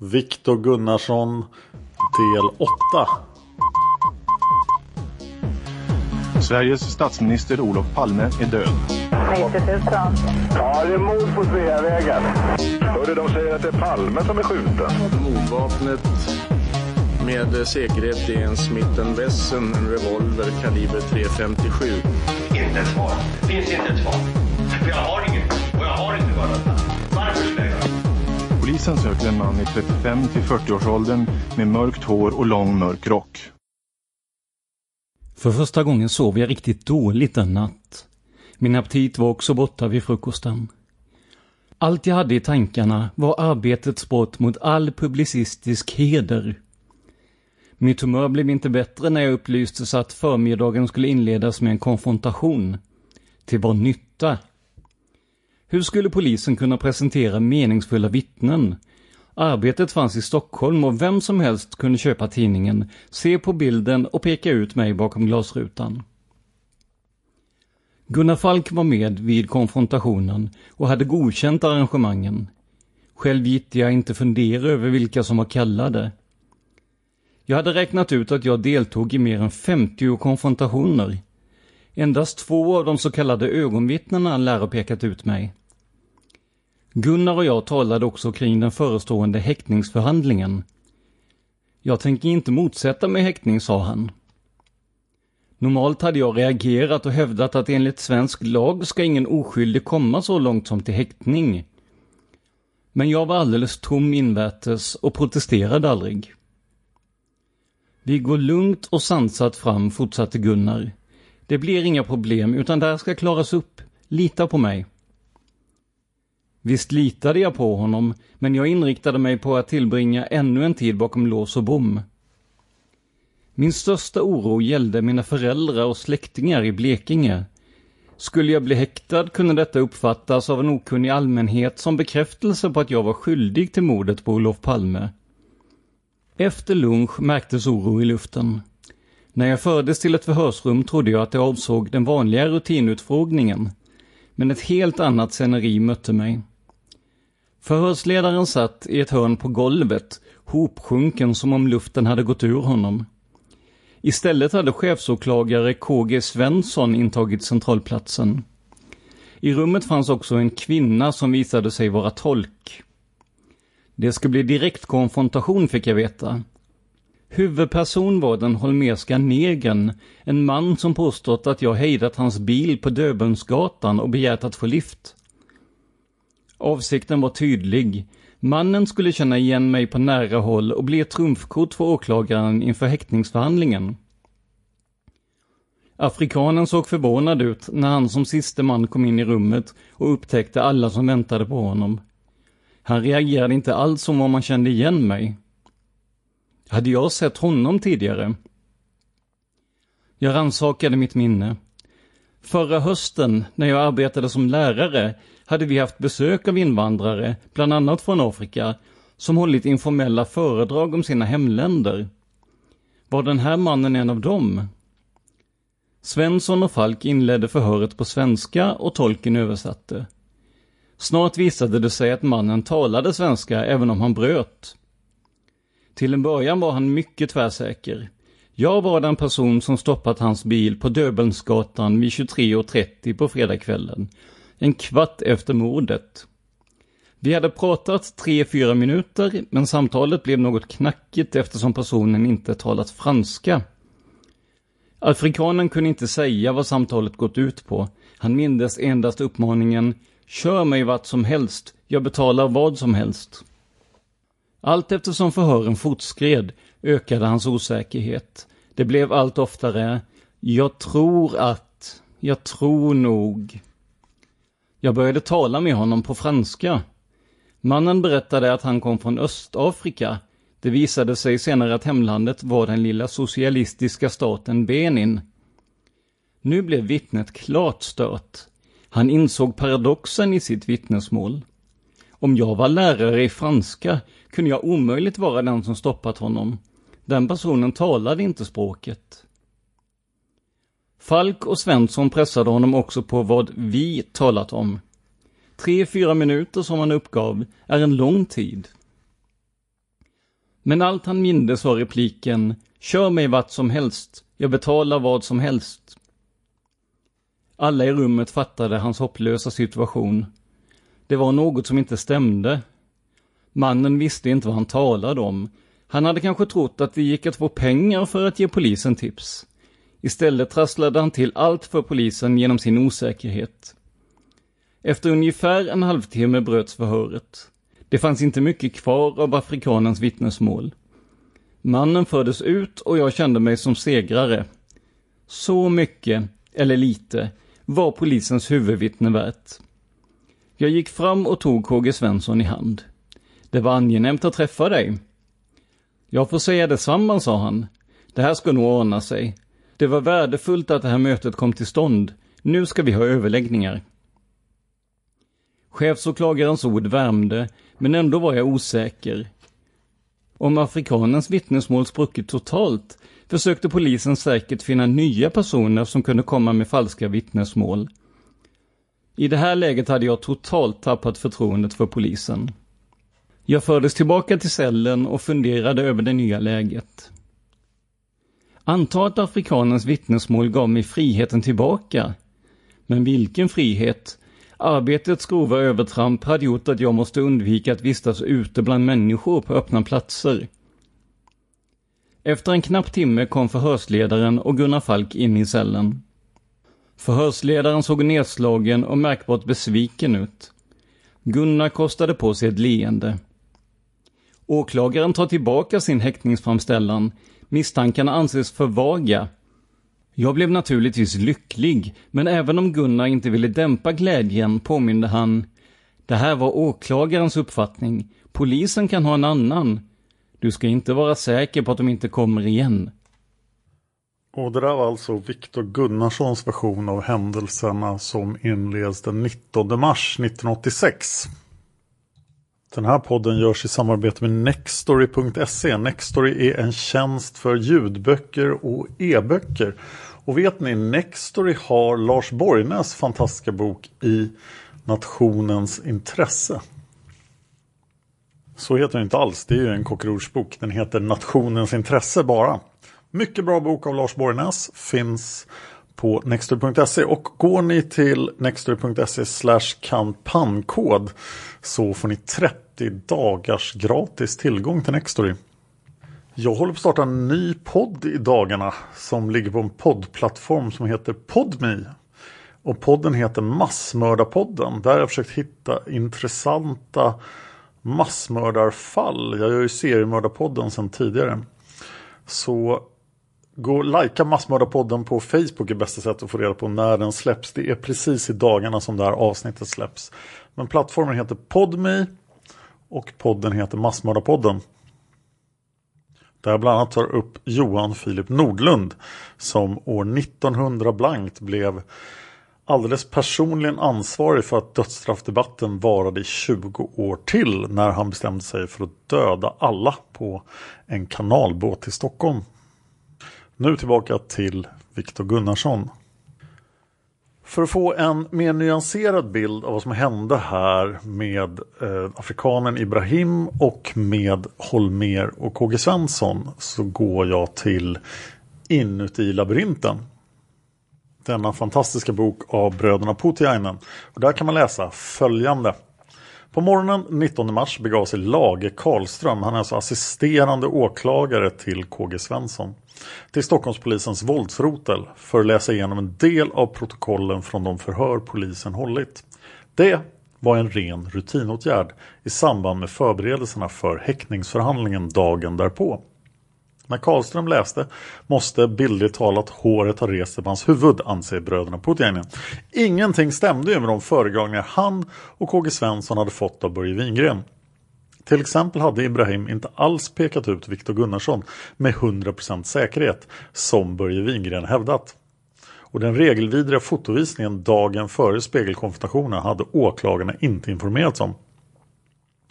Viktor Gunnarsson, del 8. Sveriges statsminister Olof Palme är död. 90 000. Ja, det är mord på Sveavägen. Hörde de säger att det är Palme som är skjuten. Mordvapnet med säkerhet är en Smith Wesson, en revolver kaliber .357. Inte ett svar. Det finns inte ett svar. För jag har inget. Och jag har inte varit Varför skulle jag göra Polisen söker en man i 35 till 40-årsåldern med mörkt hår och lång mörk rock. För första gången sov jag riktigt dåligt en natt. Min aptit var också borta vid frukosten. Allt jag hade i tankarna var arbetets brott mot all publicistisk heder. Mitt humör blev inte bättre när jag upplystes att förmiddagen skulle inledas med en konfrontation. Till vad nytta? Hur skulle polisen kunna presentera meningsfulla vittnen? Arbetet fanns i Stockholm och vem som helst kunde köpa tidningen, se på bilden och peka ut mig bakom glasrutan. Gunnar Falk var med vid konfrontationen och hade godkänt arrangemangen. Själv gick jag inte fundera över vilka som var kallade. Jag hade räknat ut att jag deltog i mer än 50 konfrontationer. Endast två av de så kallade ögonvittnena lär ha pekat ut mig. Gunnar och jag talade också kring den förestående häktningsförhandlingen. Jag tänker inte motsätta mig häktning, sa han. Normalt hade jag reagerat och hävdat att enligt svensk lag ska ingen oskyldig komma så långt som till häktning. Men jag var alldeles tom invärtes och protesterade aldrig. Vi går lugnt och sansat fram, fortsatte Gunnar. Det blir inga problem, utan det här ska klaras upp. Lita på mig. Visst litade jag på honom, men jag inriktade mig på att tillbringa ännu en tid bakom lås och bom. Min största oro gällde mina föräldrar och släktingar i Blekinge. Skulle jag bli häktad kunde detta uppfattas av en okunnig allmänhet som bekräftelse på att jag var skyldig till mordet på Olof Palme. Efter lunch märktes oro i luften. När jag fördes till ett förhörsrum trodde jag att det avsåg den vanliga rutinutfrågningen. Men ett helt annat sceneri mötte mig. Förhörsledaren satt i ett hörn på golvet, hopsjunken som om luften hade gått ur honom. Istället hade chefsåklagare KG Svensson intagit centralplatsen. I rummet fanns också en kvinna som visade sig vara tolk. Det skulle bli direkt konfrontation fick jag veta. Huvudperson var den holmerska negern, en man som påstått att jag hejdat hans bil på Döbelnsgatan och begärt att få lift. Avsikten var tydlig. Mannen skulle känna igen mig på nära håll och bli ett trumfkort för åklagaren inför häktningsförhandlingen. Afrikanen såg förvånad ut när han som siste man kom in i rummet och upptäckte alla som väntade på honom. Han reagerade inte alls som om han kände igen mig. Hade jag sett honom tidigare? Jag rannsakade mitt minne. Förra hösten, när jag arbetade som lärare, hade vi haft besök av invandrare, bland annat från Afrika, som hållit informella föredrag om sina hemländer. Var den här mannen en av dem? Svensson och Falk inledde förhöret på svenska och tolken översatte. Snart visade det sig att mannen talade svenska även om han bröt. Till en början var han mycket tvärsäker. Jag var den person som stoppat hans bil på Döbelnsgatan vid 23.30 på fredagskvällen. En kvart efter mordet. Vi hade pratat tre, fyra minuter, men samtalet blev något knackigt eftersom personen inte talat franska. Afrikanen kunde inte säga vad samtalet gått ut på. Han mindes endast uppmaningen Kör mig vart som helst, jag betalar vad som helst. Allt eftersom förhören fortskred ökade hans osäkerhet. Det blev allt oftare Jag tror att, jag tror nog. Jag började tala med honom på franska. Mannen berättade att han kom från Östafrika. Det visade sig senare att hemlandet var den lilla socialistiska staten Benin. Nu blev vittnet klart stört. Han insåg paradoxen i sitt vittnesmål. Om jag var lärare i franska kunde jag omöjligt vara den som stoppat honom. Den personen talade inte språket. Falk och Svensson pressade honom också på vad vi talat om. Tre, fyra minuter som han uppgav är en lång tid. Men allt han mindes var repliken Kör mig vart som helst, jag betalar vad som helst. Alla i rummet fattade hans hopplösa situation. Det var något som inte stämde. Mannen visste inte vad han talade om. Han hade kanske trott att det gick att få pengar för att ge polisen tips. Istället trasslade han till allt för polisen genom sin osäkerhet. Efter ungefär en halvtimme bröts förhöret. Det fanns inte mycket kvar av afrikanens vittnesmål. Mannen fördes ut och jag kände mig som segrare. Så mycket, eller lite, var polisens huvudvittne värt. Jag gick fram och tog KG Svensson i hand. Det var angenämt att träffa dig. Jag får säga detsamma, sa han. Det här ska nog ordna sig. Det var värdefullt att det här mötet kom till stånd. Nu ska vi ha överläggningar. Chefsåklagarens ord värmde, men ändå var jag osäker. Om afrikanens vittnesmål spruckit totalt försökte polisen säkert finna nya personer som kunde komma med falska vittnesmål. I det här läget hade jag totalt tappat förtroendet för polisen. Jag fördes tillbaka till cellen och funderade över det nya läget. Anta att afrikanens vittnesmål gav mig friheten tillbaka. Men vilken frihet? Arbetets grova övertramp hade gjort att jag måste undvika att vistas ute bland människor på öppna platser. Efter en knapp timme kom förhörsledaren och Gunnar Falk in i cellen. Förhörsledaren såg nedslagen och märkbart besviken ut. Gunnar kostade på sig ett leende. Åklagaren tar tillbaka sin häktningsframställan. Misstankarna anses för vaga. Jag blev naturligtvis lycklig, men även om Gunnar inte ville dämpa glädjen påminde han Det här var åklagarens uppfattning. Polisen kan ha en annan. Du ska inte vara säker på att de inte kommer igen. Och det där var alltså Viktor Gunnarssons version av händelserna som inleds den 19 mars 1986. Den här podden görs i samarbete med Nextory.se. Nextory är en tjänst för ljudböcker och e-böcker. Och vet ni, Nextory har Lars Borgnäs fantastiska bok i nationens intresse. Så heter den inte alls, det är ju en kockrorsbok. Den heter Nationens intresse bara. Mycket bra bok av Lars Borgnäs. Finns på nextory.se och går ni till nextory.se slash kampanjkod så får ni 30 dagars gratis tillgång till Nextory. Jag håller på att starta en ny podd i dagarna som ligger på en poddplattform som heter Podme. Och podden heter Massmördarpodden. Där har jag försökt hitta intressanta massmördarfall. Jag gör ju seriemördarpodden sedan tidigare. Så gå och likea Massmördarpodden på Facebook är bästa sättet att få reda på när den släpps. Det är precis i dagarna som det här avsnittet släpps. Men plattformen heter Podme och podden heter Massmördarpodden. Där jag bland annat tar upp Johan Filip Nordlund som år 1900 blankt blev alldeles personligen ansvarig för att dödsstraffdebatten varade i 20 år till när han bestämde sig för att döda alla på en kanalbåt i Stockholm. Nu tillbaka till Viktor Gunnarsson. För att få en mer nyanserad bild av vad som hände här med eh, afrikanen Ibrahim och med Holmer och KG Svensson så går jag till Inuti labyrinten. Denna fantastiska bok av bröderna Putiainen. Och där kan man läsa följande. På morgonen 19 mars begav sig Lage Karlström, han är alltså assisterande åklagare till KG Svensson, till Stockholmspolisens våldsrotel för att läsa igenom en del av protokollen från de förhör polisen hållit. Det var en ren rutinåtgärd i samband med förberedelserna för häktningsförhandlingen dagen därpå. När Karlström läste måste bildligt talat håret ha rest sig på hans huvud, anser bröderna Putiainen. Ingenting stämde ju med de föredragningar han och KG Svensson hade fått av Börje Wingren. Till exempel hade Ibrahim inte alls pekat ut Viktor Gunnarsson med 100% säkerhet, som Börje Wingren hävdat. Och den regelvidriga fotovisningen dagen före spegelkonfrontationen hade åklagarna inte informerats om.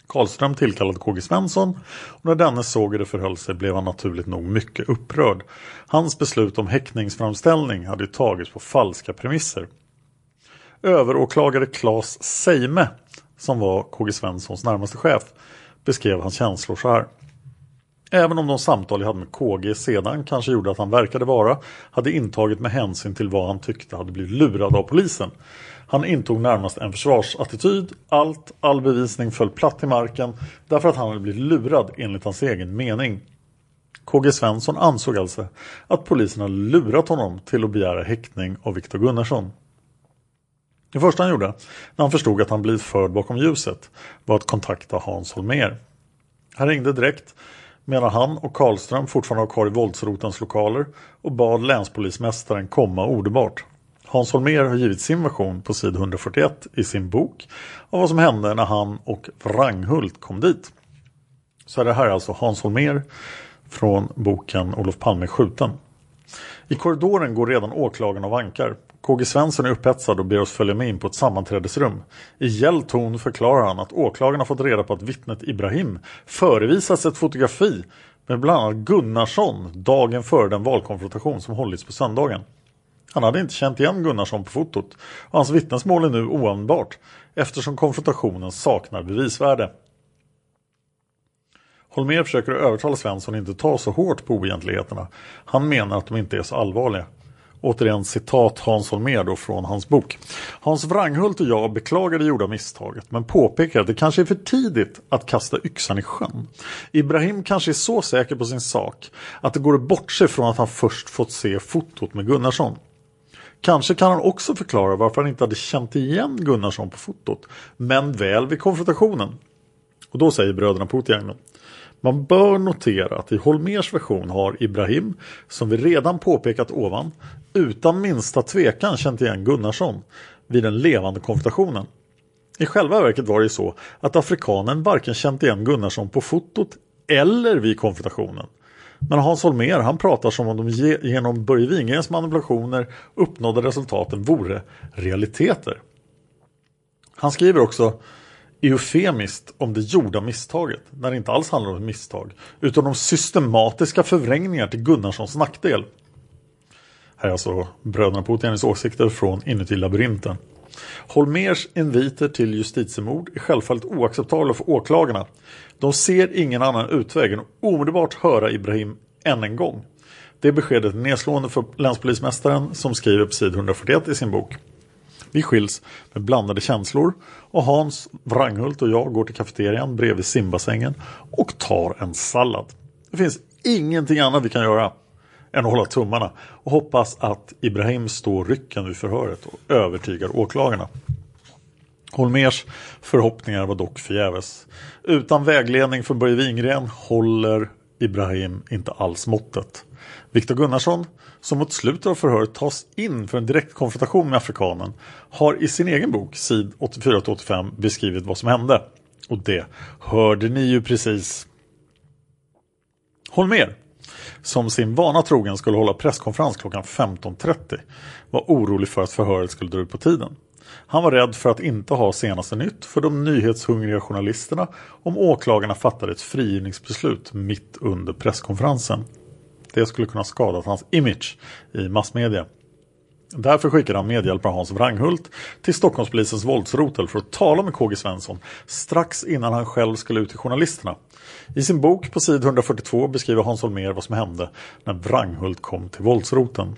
Karlström tillkallade KG Svensson och när denne såg hur det förhöll sig blev han naturligt nog mycket upprörd. Hans beslut om häktningsframställning hade tagits på falska premisser. Överåklagare Claes Seime, som var KG Svenssons närmaste chef, beskrev hans känslor så här. Även om de samtal jag hade med KG sedan kanske gjorde att han verkade vara hade intagit med hänsyn till vad han tyckte hade blivit lurad av polisen han intog närmast en försvarsattityd. Allt, all bevisning föll platt till marken därför att han hade blivit lurad enligt hans egen mening. KG Svensson ansåg alltså att polisen hade lurat honom till att begära häktning av Viktor Gunnarsson. Det första han gjorde, när han förstod att han blivit förd bakom ljuset, var att kontakta Hans Holmer. Han ringde direkt medan han och Karlström fortfarande var kvar i våldsrotens lokaler och bad länspolismästaren komma omedelbart. Hans Holmér har givit sin version på sid 141 i sin bok av vad som hände när han och Wranghult kom dit. Så det här är alltså Hans Holmér från boken Olof Palme skjuten. I korridoren går redan åklagaren och vankar. KG Svensson är upphetsad och ber oss följa med in på ett sammanträdesrum. I gäll ton förklarar han att åklagaren har fått reda på att vittnet Ibrahim förevisats ett fotografi med bland annat Gunnarsson dagen före den valkonfrontation som hållits på söndagen. Han hade inte känt igen Gunnarsson på fotot och hans vittnesmål är nu oanvändbart eftersom konfrontationen saknar bevisvärde. Holmer försöker övertala Svensson att inte ta så hårt på oegentligheterna. Han menar att de inte är så allvarliga. Återigen citat Hans Holmer då från hans bok. Hans Wranghult och jag beklagar det gjorda misstaget men påpekar att det kanske är för tidigt att kasta yxan i sjön. Ibrahim kanske är så säker på sin sak att det går att bortse från att han först fått se fotot med Gunnarsson. Kanske kan han också förklara varför han inte hade känt igen Gunnarsson på fotot, men väl vid konfrontationen. Och då säger bröderna Putiainen. Man bör notera att i Holmers version har Ibrahim, som vi redan påpekat ovan, utan minsta tvekan känt igen Gunnarsson vid den levande konfrontationen. I själva verket var det så att afrikanen varken känt igen Gunnarsson på fotot eller vid konfrontationen. Men Hans Holmér han pratar som om de genom Börje Wingrens manipulationer uppnådda resultaten vore realiteter. Han skriver också eufemiskt om det gjorda misstaget, när det inte alls handlar om ett misstag, utan om systematiska förvrängningar till Gunnarssons nackdel. Här är alltså bröderna Putianis åsikter från inuti labyrinten. Holmers inviter till justitiemord är självfallet oacceptabla för åklagarna. De ser ingen annan utväg än att omedelbart höra Ibrahim än en gång. Det beskedet är nedslående för länspolismästaren som skriver på sid 141 i sin bok. Vi skiljs med blandade känslor och Hans Wranghult och jag går till kafeterian bredvid simbassängen och tar en sallad. Det finns ingenting annat vi kan göra än att hålla tummarna och hoppas att Ibrahim står rycken vid förhöret och övertygar åklagarna. Holmers förhoppningar var dock förgäves. Utan vägledning från Börje Wingren håller Ibrahim inte alls måttet. Viktor Gunnarsson, som mot slutet av förhöret tas in för en direkt konfrontation med afrikanen, har i sin egen bok, sid 84-85, beskrivit vad som hände. Och det hörde ni ju precis. Holmer som sin vana trogen skulle hålla presskonferens klockan 15.30, var orolig för att förhöret skulle dra ut på tiden. Han var rädd för att inte ha senaste nytt för de nyhetshungriga journalisterna om åklagarna fattade ett frigivningsbeslut mitt under presskonferensen. Det skulle kunna skada hans image i massmedia. Därför skickade han medhjälpare Hans Wranghult till Stockholmspolisens våldsrotel för att tala med KG Svensson strax innan han själv skulle ut till journalisterna. I sin bok på sid 142 beskriver Hans Holmér vad som hände när Wranghult kom till våldsroten.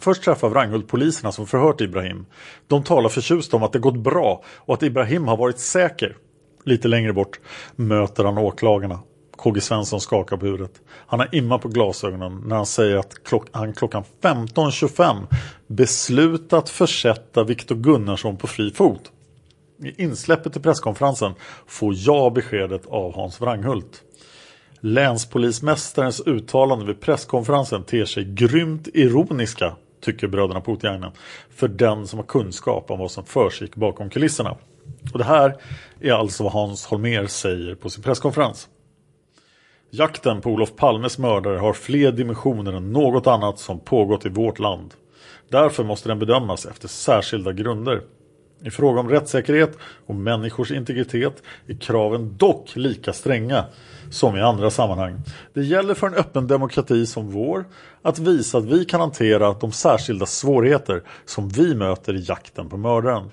Först träffar Wranghult poliserna som förhört Ibrahim. De talar förtjust om att det gått bra och att Ibrahim har varit säker. Lite längre bort möter han åklagarna. KG Svensson skakar på huvudet. Han har imma på glasögonen när han säger att klock han klockan 15.25 beslutat försätta Viktor Gunnarsson på fri fot. I insläppet till presskonferensen får jag beskedet av Hans Wranghult. Länspolismästarens uttalande vid presskonferensen ter sig grymt ironiska, tycker bröderna Putiainen, för den som har kunskap om vad som försiggick bakom kulisserna. Och det här är alltså vad Hans Holmér säger på sin presskonferens. Jakten på Olof Palmes mördare har fler dimensioner än något annat som pågått i vårt land. Därför måste den bedömas efter särskilda grunder. I fråga om rättssäkerhet och människors integritet är kraven dock lika stränga som i andra sammanhang. Det gäller för en öppen demokrati som vår att visa att vi kan hantera de särskilda svårigheter som vi möter i jakten på mördaren.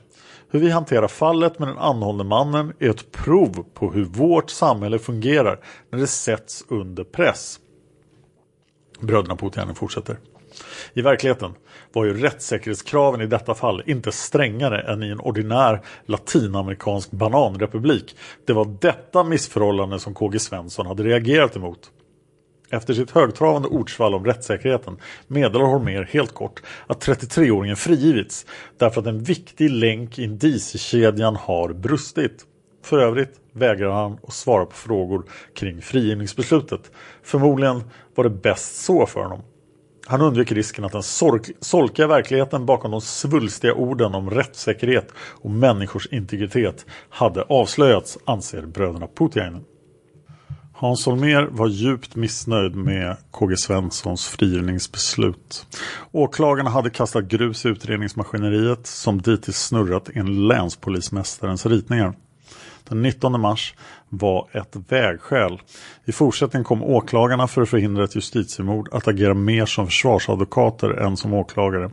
Hur vi hanterar fallet med den anhållne mannen är ett prov på hur vårt samhälle fungerar när det sätts under press. Bröderna Putiainen fortsätter. I verkligheten var ju rättssäkerhetskraven i detta fall inte strängare än i en ordinär latinamerikansk bananrepublik. Det var detta missförhållande som KG Svensson hade reagerat emot. Efter sitt högtravande ordsvall om rättssäkerheten meddelar Holmér helt kort att 33-åringen frigivits därför att en viktig länk i indiciekedjan har brustit. För övrigt vägrar han att svara på frågor kring frigivningsbeslutet. Förmodligen var det bäst så för honom. Han undvek risken att den solkiga verkligheten bakom de svulstiga orden om rättssäkerhet och människors integritet hade avslöjats, anser bröderna Putiainen. Hans Holmér var djupt missnöjd med KG Svenssons frigivningsbeslut. Åklagarna hade kastat grus i utredningsmaskineriet som dittills snurrat enligt länspolismästarens ritningar. Den 19 mars var ett vägskäl. I fortsättningen kom åklagarna för att förhindra ett justitiemord att agera mer som försvarsadvokater än som åklagare.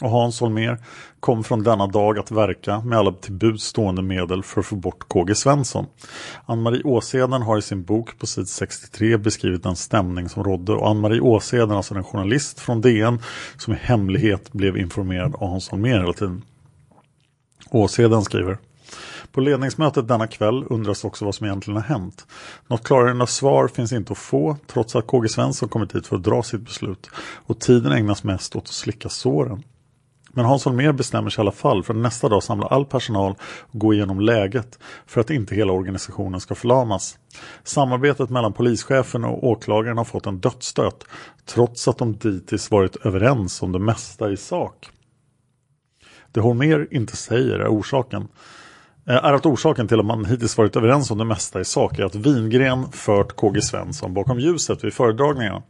Och Hans Holmér kom från denna dag att verka med alla till buds stående medel för att få bort KG Svensson. Ann-Marie Åseden har i sin bok på sid 63 beskrivit den stämning som rådde och Ann-Marie Åseden, alltså en journalist från DN som i hemlighet blev informerad av Hans Holmér hela tiden. Åseden skriver på ledningsmötet denna kväll undras också vad som egentligen har hänt. Något klargörande svar finns inte att få trots att KG Svensson kommit hit för att dra sitt beslut och tiden ägnas mest åt att slicka såren. Men Hans Holmér bestämmer sig i alla fall för att nästa dag samla all personal och gå igenom läget för att inte hela organisationen ska förlamas. Samarbetet mellan polischefen och åklagaren har fått en dödsstöt trots att de dittills varit överens om det mesta i sak. Det Holmér inte säger är orsaken Eh, är att orsaken till att man hittills varit överens om det mesta i sak är att Wingren fört KG Svensson bakom ljuset vid föredragningarna.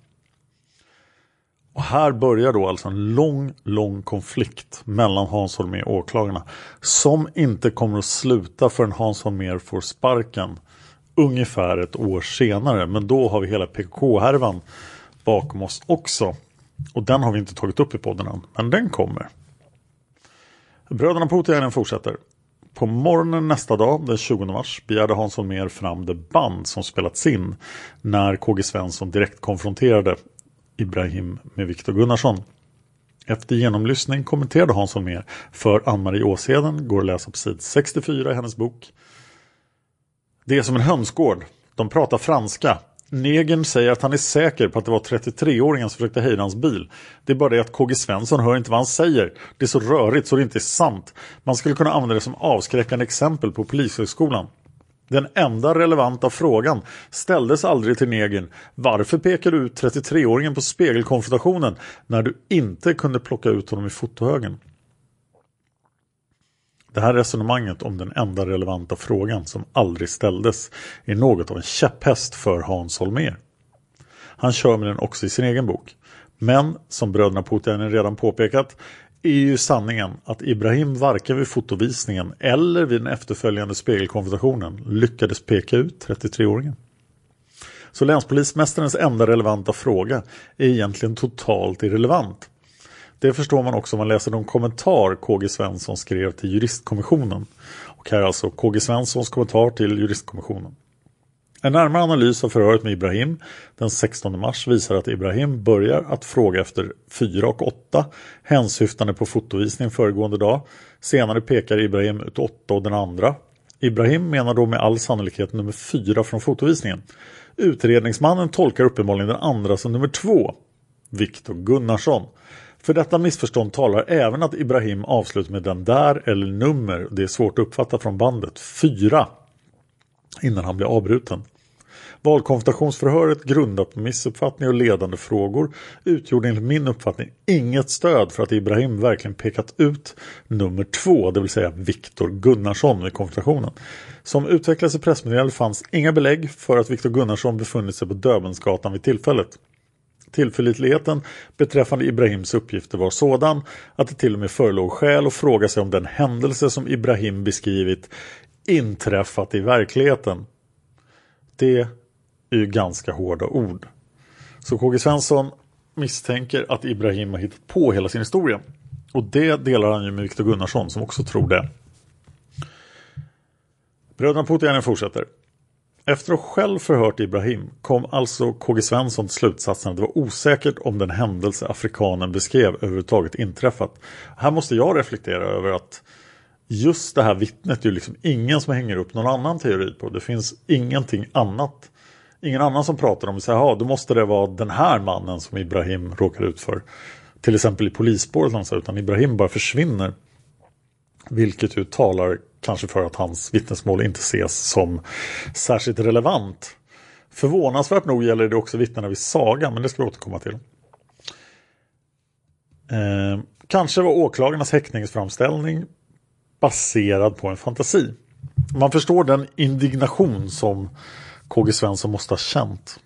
Och här börjar då alltså en lång, lång konflikt mellan Hans Holmér och åklagarna som inte kommer att sluta förrän Hans Holmér får sparken ungefär ett år senare. Men då har vi hela PKK-härvan bakom oss också. Och den har vi inte tagit upp i podden än, men den kommer. Bröderna Putiainen fortsätter. På morgonen nästa dag, den 20 mars, begärde Hans Holmér fram det band som spelats in när KG Svensson direkt konfronterade Ibrahim med Viktor Gunnarsson. Efter genomlyssning kommenterade Hans Holmér för Ann-Marie Åsheden, går att läsa på sid 64 i hennes bok. Det är som en hönsgård. De pratar franska. Negen säger att han är säker på att det var 33-åringen som försökte hejda hans bil. Det är bara det att KG Svensson hör inte vad han säger. Det är så rörigt så det inte är sant. Man skulle kunna använda det som avskräckande exempel på Polishögskolan. Den enda relevanta frågan ställdes aldrig till Negin. Varför pekar du ut 33-åringen på spegelkonfrontationen när du inte kunde plocka ut honom i fotohögen? Det här resonemanget om den enda relevanta frågan som aldrig ställdes är något av en käpphäst för Hans Holmér. Han kör med den också i sin egen bok. Men, som bröderna Putiainen redan påpekat, är ju sanningen att Ibrahim varken vid fotovisningen eller vid den efterföljande spegelkonfrontationen lyckades peka ut 33-åringen. Så länspolismästarens enda relevanta fråga är egentligen totalt irrelevant. Det förstår man också om man läser de kommentar KG Svensson skrev till juristkommissionen. Och här är alltså KG Svenssons kommentar till juristkommissionen. En närmare analys av förhöret med Ibrahim den 16 mars visar att Ibrahim börjar att fråga efter 4 och 8 hänsyftande på fotovisning föregående dag. Senare pekar Ibrahim ut 8 och den andra. Ibrahim menar då med all sannolikhet nummer 4 från fotovisningen. Utredningsmannen tolkar uppenbarligen den andra som nummer 2, Viktor Gunnarsson. För detta missförstånd talar även att Ibrahim avslutar med den där eller nummer, det är svårt att uppfatta från bandet, 4 innan han blir avbruten. Valkonfrontationsförhöret grundat på missuppfattningar och ledande frågor utgjorde enligt min uppfattning inget stöd för att Ibrahim verkligen pekat ut nummer två, det vill säga Viktor Gunnarsson vid konfrontationen. Som utvecklades i pressmeddelandet fanns inga belägg för att Viktor Gunnarsson befunnit sig på Döbelnsgatan vid tillfället. Tillförlitligheten beträffande Ibrahims uppgifter var sådan att det till och med förelåg skäl att fråga sig om den händelse som Ibrahim beskrivit inträffat i verkligheten. Det är ju ganska hårda ord. Så KG Svensson misstänker att Ibrahim har hittat på hela sin historia. Och det delar han ju med Viktor Gunnarsson som också tror det. Bröderna Putin fortsätter. Efter att själv förhört Ibrahim kom alltså KG Svensson till slutsatsen att det var osäkert om den händelse afrikanen beskrev överhuvudtaget inträffat. Här måste jag reflektera över att just det här vittnet är ju liksom ingen som hänger upp någon annan teori på. Det finns ingenting annat. Ingen annan som pratar om så här, då måste det vara den här mannen som Ibrahim råkar ut för. Till exempel i polisspåret, utan Ibrahim bara försvinner. Vilket ju talar kanske för att hans vittnesmål inte ses som särskilt relevant. Förvånansvärt nog gäller det också vittnena vid sagan, men det ska vi återkomma till. Eh, kanske var åklagarnas häktningsframställning baserad på en fantasi. Man förstår den indignation som KG Svensson måste ha känt.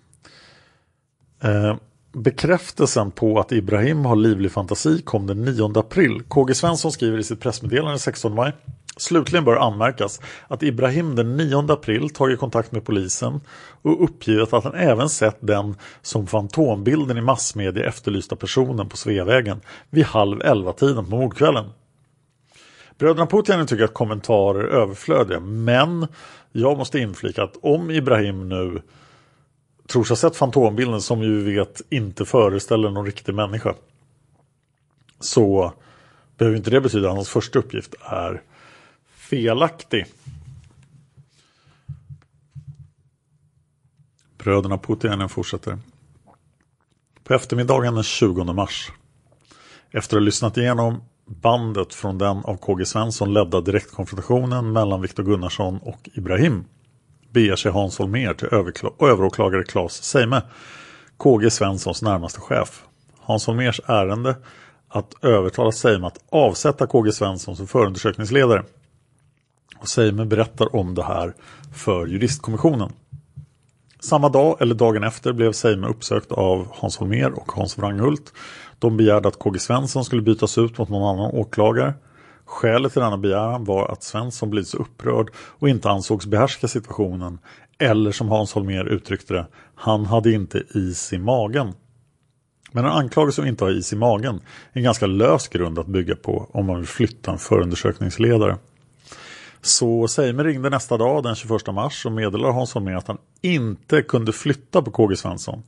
Eh, bekräftelsen på att Ibrahim har livlig fantasi kom den 9 april. KG Svensson skriver i sitt pressmeddelande 16 maj. Slutligen bör anmärkas att Ibrahim den 9 april tagit kontakt med polisen och uppgivit att han även sett den som fantombilden i massmedia efterlysta personen på Sveavägen vid halv elva tiden på mordkvällen. Bröderna Putin tycker att kommentarer är överflödiga men jag måste inflika att om Ibrahim nu tror sig ha sett fantombilden som ju vet inte föreställer någon riktig människa så behöver inte det betyda att hans första uppgift är felaktig. Bröderna Putiainen fortsätter. På eftermiddagen den 20 mars efter att ha lyssnat igenom bandet från den av KG Svensson ledda direktkonfrontationen mellan Viktor Gunnarsson och Ibrahim beger sig Hans Holmér till överåklagare Claes Seime, KG Svenssons närmaste chef. Hans Holmers ärende att övertala Seime att avsätta KG Svensson som förundersökningsledare. Och Seime berättar om det här för juristkommissionen. Samma dag eller dagen efter blev Seime uppsökt av Hans Holmer och Hans Wranghult de begärde att KG Svensson skulle bytas ut mot någon annan åklagare. Skälet till denna begäran var att Svensson blivit så upprörd och inte ansågs behärska situationen. Eller som Hans Holmér uttryckte det, han hade inte is i magen. Men en anklagelse som inte har is i magen är en ganska lös grund att bygga på om man vill flytta en förundersökningsledare. Så Seime ringde nästa dag den 21 mars och meddelade Hans Holmér att han inte kunde flytta på KG Svensson.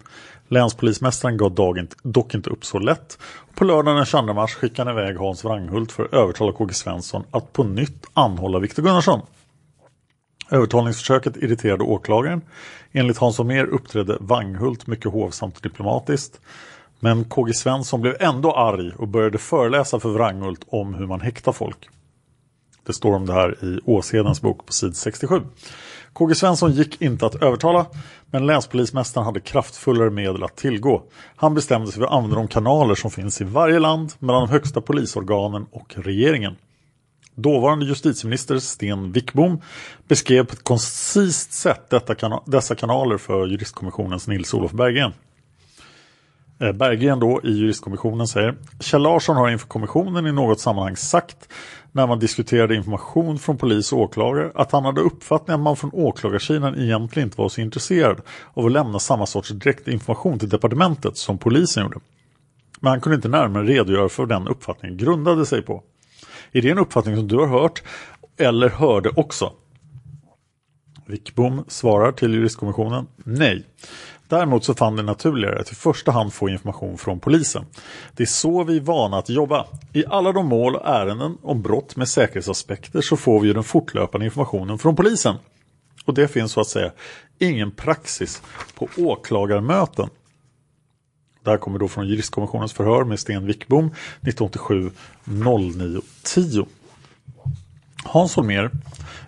Länspolismästaren gav dagen dock inte upp så lätt. På lördagen den 22 mars skickade han iväg Hans Wranghult för att övertala KG Svensson att på nytt anhålla Viktor Gunnarsson. Övertalningsförsöket irriterade åklagaren. Enligt Hans Holmér uppträdde Wanghult mycket hovsamt och diplomatiskt. Men KG Svensson blev ändå arg och började föreläsa för Wranghult om hur man häktar folk. Det står om det här i Åshedens bok på sid 67. KG Svensson gick inte att övertala men länspolismästaren hade kraftfullare medel att tillgå. Han bestämde sig för att använda de kanaler som finns i varje land mellan de högsta polisorganen och regeringen. Dåvarande justitieminister Sten Wickbom beskrev på ett koncist sätt dessa kanaler för juristkommissionens Nils-Olof Berggren. Eh, Berggren då i juristkommissionen säger Kjell Larsson har inför kommissionen i något sammanhang sagt när man diskuterade information från polis och åklagare att han hade uppfattningen att man från åklagarsidan egentligen inte var så intresserad av att lämna samma sorts direkt information till departementet som polisen gjorde. Men han kunde inte närmare redogöra för vad den uppfattningen grundade sig på. Är det en uppfattning som du har hört eller hörde också? Wickbom svarar till juristkommissionen nej. Däremot så fann det naturligare att i första hand få information från polisen. Det är så vi är vana att jobba. I alla de mål och ärenden om brott med säkerhetsaspekter så får vi ju den fortlöpande informationen från polisen. Och det finns så att säga ingen praxis på åklagarmöten. Det här kommer då från juristkommissionens förhör med Sten Wickbom 1987 09 10. Hans Holmér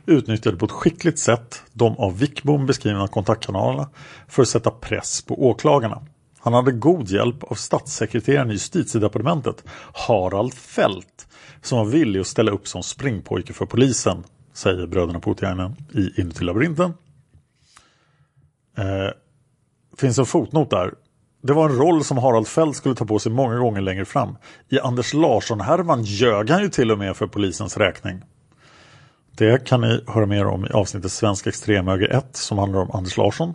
utnyttjade på ett skickligt sätt de av Wickbom beskrivna kontaktkanalerna för att sätta press på åklagarna. Han hade god hjälp av statssekreteraren i justitiedepartementet Harald Fält som var villig att ställa upp som springpojke för polisen, säger bröderna Puutiainen i Inuti labyrinten. Eh, finns en fotnot där. Det var en roll som Harald Fält skulle ta på sig många gånger längre fram. I Anders Larsson-härvan ljög han ju till och med för polisens räkning. Det kan ni höra mer om i avsnittet Svensk extremhöger 1 som handlar om Anders Larsson.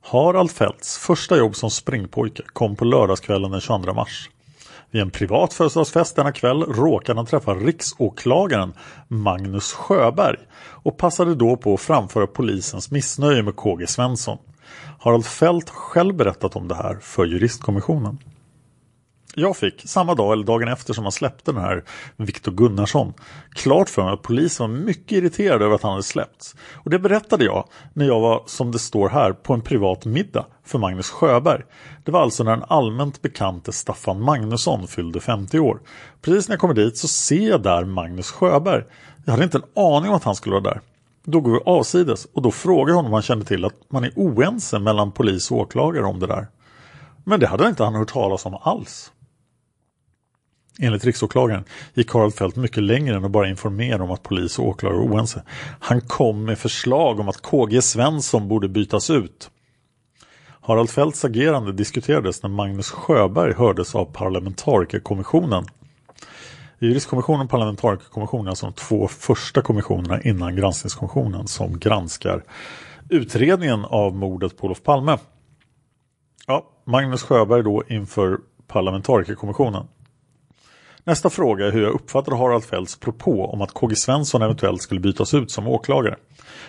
Harald Fälts första jobb som springpojke kom på lördagskvällen den 22 mars. Vid en privat födelsedagsfest denna kväll råkade han träffa riksåklagaren Magnus Sjöberg och passade då på att framföra polisens missnöje med KG Svensson. Harald Fält har själv berättat om det här för juristkommissionen. Jag fick, samma dag eller dagen efter som han släppte den här Viktor Gunnarsson, klart för mig att polisen var mycket irriterad över att han hade släppts. Och det berättade jag när jag var, som det står här, på en privat middag för Magnus Sjöberg. Det var alltså när den allmänt bekante Staffan Magnusson fyllde 50 år. Precis när jag kommer dit så ser jag där Magnus Sjöberg. Jag hade inte en aning om att han skulle vara där. Då går vi avsides och då frågar jag honom om han kände till att man är oense mellan polis och åklagare om det där. Men det hade inte han hört talas om alls. Enligt riksåklagaren gick Karl Fält mycket längre än att bara informera om att polis och åklagare var oense. Han kom med förslag om att KG Svensson borde bytas ut. Harald Fälts agerande diskuterades när Magnus Sjöberg hördes av parlamentarikerkommissionen. Juristkommissionen och parlamentarikerkommissionen är alltså de två första kommissionerna innan granskningskommissionen som granskar utredningen av mordet på Olof Palme. Ja, Magnus Sjöberg då inför parlamentarikerkommissionen. Nästa fråga är hur jag uppfattar Harald Fälts propå om att KG Svensson eventuellt skulle bytas ut som åklagare.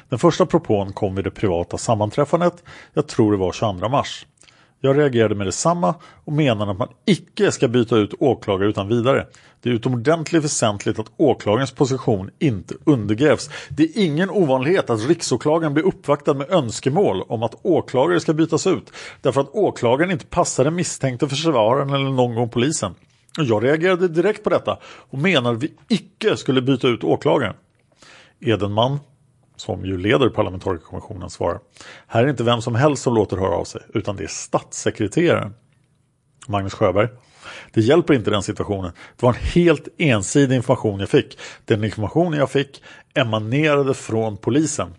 Den första propån kom vid det privata sammanträffandet, jag tror det var 22 mars. Jag reagerade med detsamma och menade att man icke ska byta ut åklagare utan vidare. Det är utomordentligt väsentligt att åklagarens position inte undergrävs. Det är ingen ovanlighet att riksåklagaren blir uppvaktad med önskemål om att åklagare ska bytas ut därför att åklagaren inte passar den misstänkte försvararen eller någon gång polisen. Jag reagerade direkt på detta och menade att vi icke skulle byta ut åklagaren. Edenman, som ju leder parlamentarikerkommissionen, svarar. Här är inte vem som helst som låter höra av sig, utan det är statssekreteraren. Magnus Sjöberg. Det hjälper inte den situationen. Det var en helt ensidig information jag fick. Den information jag fick emanerade från polisen.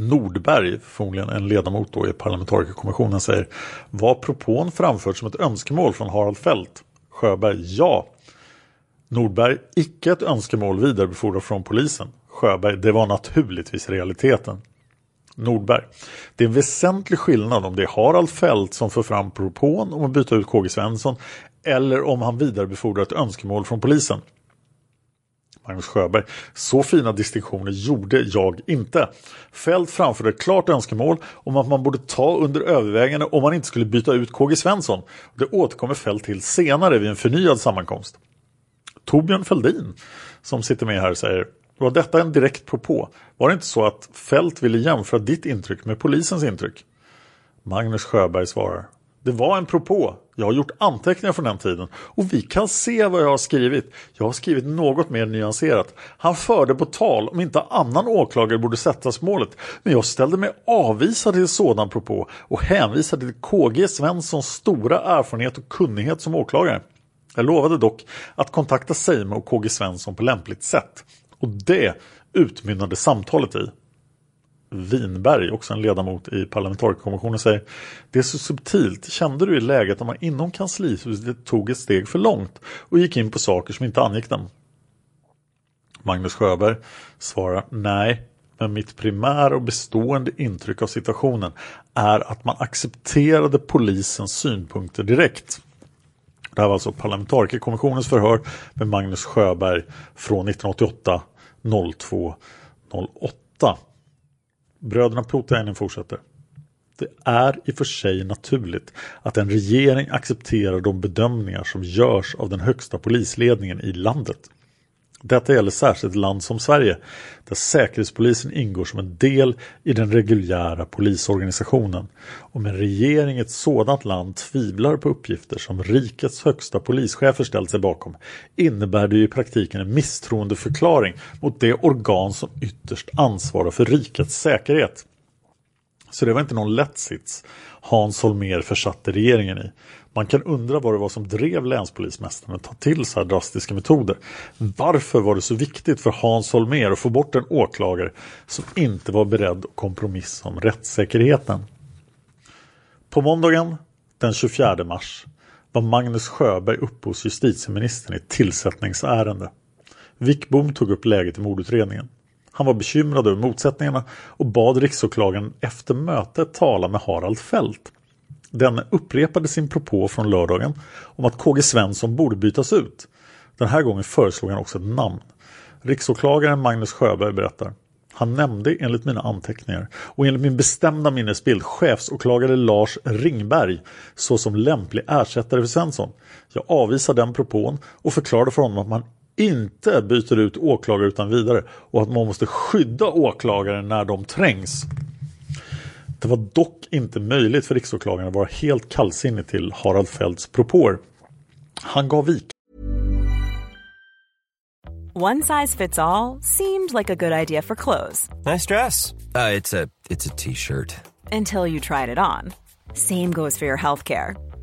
Nordberg, förmodligen en ledamot då i parlamentarikerkommissionen, säger Var propån framförd som ett önskemål från Harald Fält? Sjöberg, ja. Nordberg, icke ett önskemål vidarebefordrat från polisen. Sjöberg, det var naturligtvis realiteten. Nordberg. Det är en väsentlig skillnad om det är Harald Fält som för fram propån om att byta ut KG Svensson eller om han vidarebefordrar ett önskemål från polisen. Magnus Sjöberg. Så fina distinktioner gjorde jag inte. Fält framförde klart önskemål om att man borde ta under övervägande om man inte skulle byta ut KG Svensson. Det återkommer Fält till senare vid en förnyad sammankomst. Torbjörn Fälldin, som sitter med här, säger var detta en direkt propå? Var det inte så att Fält ville jämföra ditt intryck med polisens intryck? Magnus Sjöberg svarar. Det var en propå. Jag har gjort anteckningar från den tiden och vi kan se vad jag har skrivit. Jag har skrivit något mer nyanserat. Han förde på tal om inte annan åklagare borde sättas målet. Men jag ställde mig avvisad till sådan propå och hänvisade till KG Svenssons stora erfarenhet och kunnighet som åklagare. Jag lovade dock att kontakta Seime och KG Svensson på lämpligt sätt. Och det utmynnade samtalet i. Winberg, också en ledamot i parlamentarikerkommissionen, säger Det är så subtilt. Kände du i läget att man inom kanslihuset tog ett steg för långt och gick in på saker som inte angick dem? Magnus Sjöberg svarar Nej, men mitt primära och bestående intryck av situationen är att man accepterade polisens synpunkter direkt. Det här var alltså parlamentarikerkommissionens förhör med Magnus Sjöberg från 1988 02 08. Bröderna Putiainen fortsätter. Det är i och för sig naturligt att en regering accepterar de bedömningar som görs av den högsta polisledningen i landet. Detta gäller särskilt ett land som Sverige, där Säkerhetspolisen ingår som en del i den reguljära polisorganisationen. Om en regering i ett sådant land tvivlar på uppgifter som rikets högsta polischefer ställt sig bakom innebär det i praktiken en misstroendeförklaring mot det organ som ytterst ansvarar för rikets säkerhet. Så det var inte någon lätt sits Hans Holmér försatte regeringen i. Man kan undra vad det var som drev länspolismästaren att ta till så här drastiska metoder. Varför var det så viktigt för Hans Holmér att få bort en åklagare som inte var beredd att kompromissa om rättssäkerheten? På måndagen den 24 mars var Magnus Sjöberg uppe hos justitieministern i ett tillsättningsärende. Wickbom tog upp läget i mordutredningen. Han var bekymrad över motsättningarna och bad riksåklagaren efter mötet tala med Harald Fält. Den upprepade sin propå från lördagen om att KG Svensson borde bytas ut. Den här gången föreslog han också ett namn. Riksåklagaren Magnus Sjöberg berättar. Han nämnde enligt mina anteckningar och enligt min bestämda minnesbild chefsåklagare Lars Ringberg såsom lämplig ersättare för Svensson. Jag avvisar den propån och förklarade för honom att man inte byter ut åklagare utan vidare och att man måste skydda åklagare när de trängs. Det var dock inte möjligt för riksåklagaren att vara helt kallsinnig till Harald Fälts propåer. Han gav vik. One size fits all seemed like a good idea for clothes. Nice dress. Uh, it's a t-shirt. Until you tried it on. Same goes for your healthcare.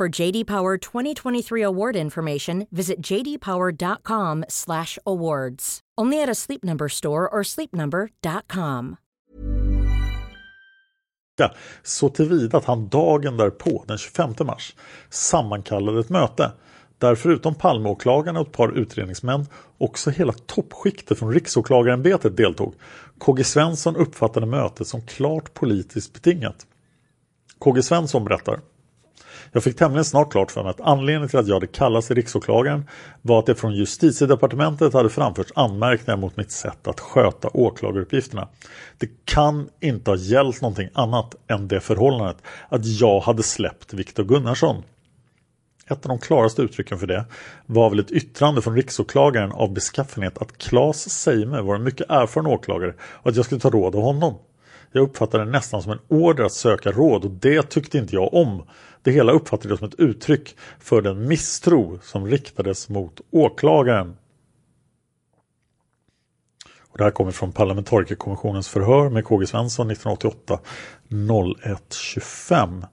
For JD Power 2023 award information, visit jdpower.com/awards. Only at a Sleep Number store or sleepnumber.com. Så tillvida att han dagen därpå, den 25 mars, sammankallade ett möte där förutom Palmeåklagaren och ett par utredningsmän också hela toppskiktet från riksåklagarämbetet deltog. KG Svensson uppfattade mötet som klart politiskt betingat. KG Svensson berättar jag fick tämligen snart klart för mig att anledningen till att jag hade kallats till riksåklagaren var att det från justitiedepartementet hade framförts anmärkningar mot mitt sätt att sköta åklagaruppgifterna. Det kan inte ha gällt någonting annat än det förhållandet att jag hade släppt Viktor Gunnarsson. Ett av de klaraste uttrycken för det var väl ett yttrande från riksåklagaren av beskaffenhet att Claes Seime var en mycket erfaren åklagare och att jag skulle ta råd av honom. Jag uppfattade det nästan som en order att söka råd och det tyckte inte jag om. Det hela uppfattade jag som ett uttryck för den misstro som riktades mot åklagaren. Och det här kommer från parlamentarikerkommissionens förhör med KG Svensson 1988 01.25.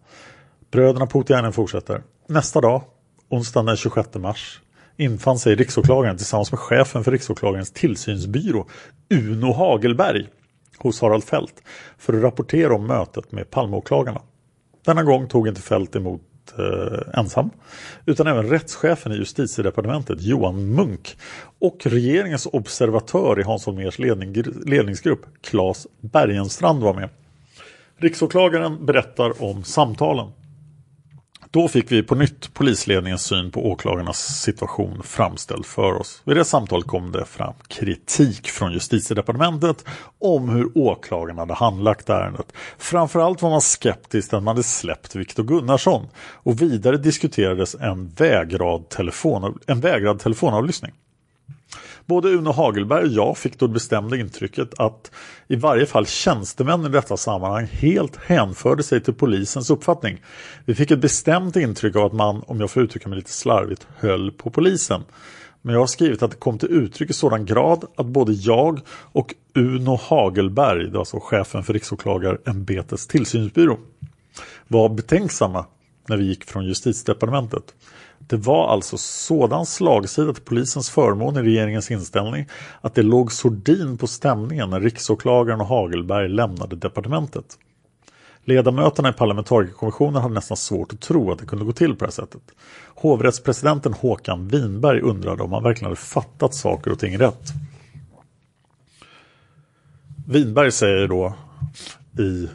Bröderna Putiainen fortsätter. Nästa dag, onsdagen den 26 mars, infann sig riksåklagaren tillsammans med chefen för riksåklagarens tillsynsbyrå Uno Hagelberg hos Harald Fält för att rapportera om mötet med Palmeåklagarna. Denna gång tog inte Fält emot eh, ensam utan även rättschefen i justitiedepartementet Johan Munk och regeringens observatör i Hans Holmérs ledning, ledningsgrupp Claes Bergenstrand var med. Riksåklagaren berättar om samtalen. Då fick vi på nytt polisledningens syn på åklagarnas situation framställd för oss. Vid det samtalet kom det fram kritik från justitiedepartementet om hur åklagarna hade handlagt ärendet. Framförallt var man skeptisk att man hade släppt Viktor Gunnarsson och vidare diskuterades en vägrad, telefon, en vägrad telefonavlyssning. Både Uno Hagelberg och jag fick då det bestämda intrycket att i varje fall tjänstemän i detta sammanhang helt hänförde sig till polisens uppfattning. Vi fick ett bestämt intryck av att man, om jag får uttrycka mig lite slarvigt, höll på polisen. Men jag har skrivit att det kom till uttryck i sådan grad att både jag och Uno Hagelberg, det var alltså chefen för riksåklagarämbetets tillsynsbyrå, var betänksamma när vi gick från justitiedepartementet. Det var alltså sådan slagsida till polisens förmån i regeringens inställning att det låg sordin på stämningen när riksåklagaren och Hagelberg lämnade departementet. Ledamöterna i parlamentarikerkommissionen hade nästan svårt att tro att det kunde gå till på det här sättet. Hovrättspresidenten Håkan Winberg undrade om han verkligen hade fattat saker och ting rätt. Winberg säger då i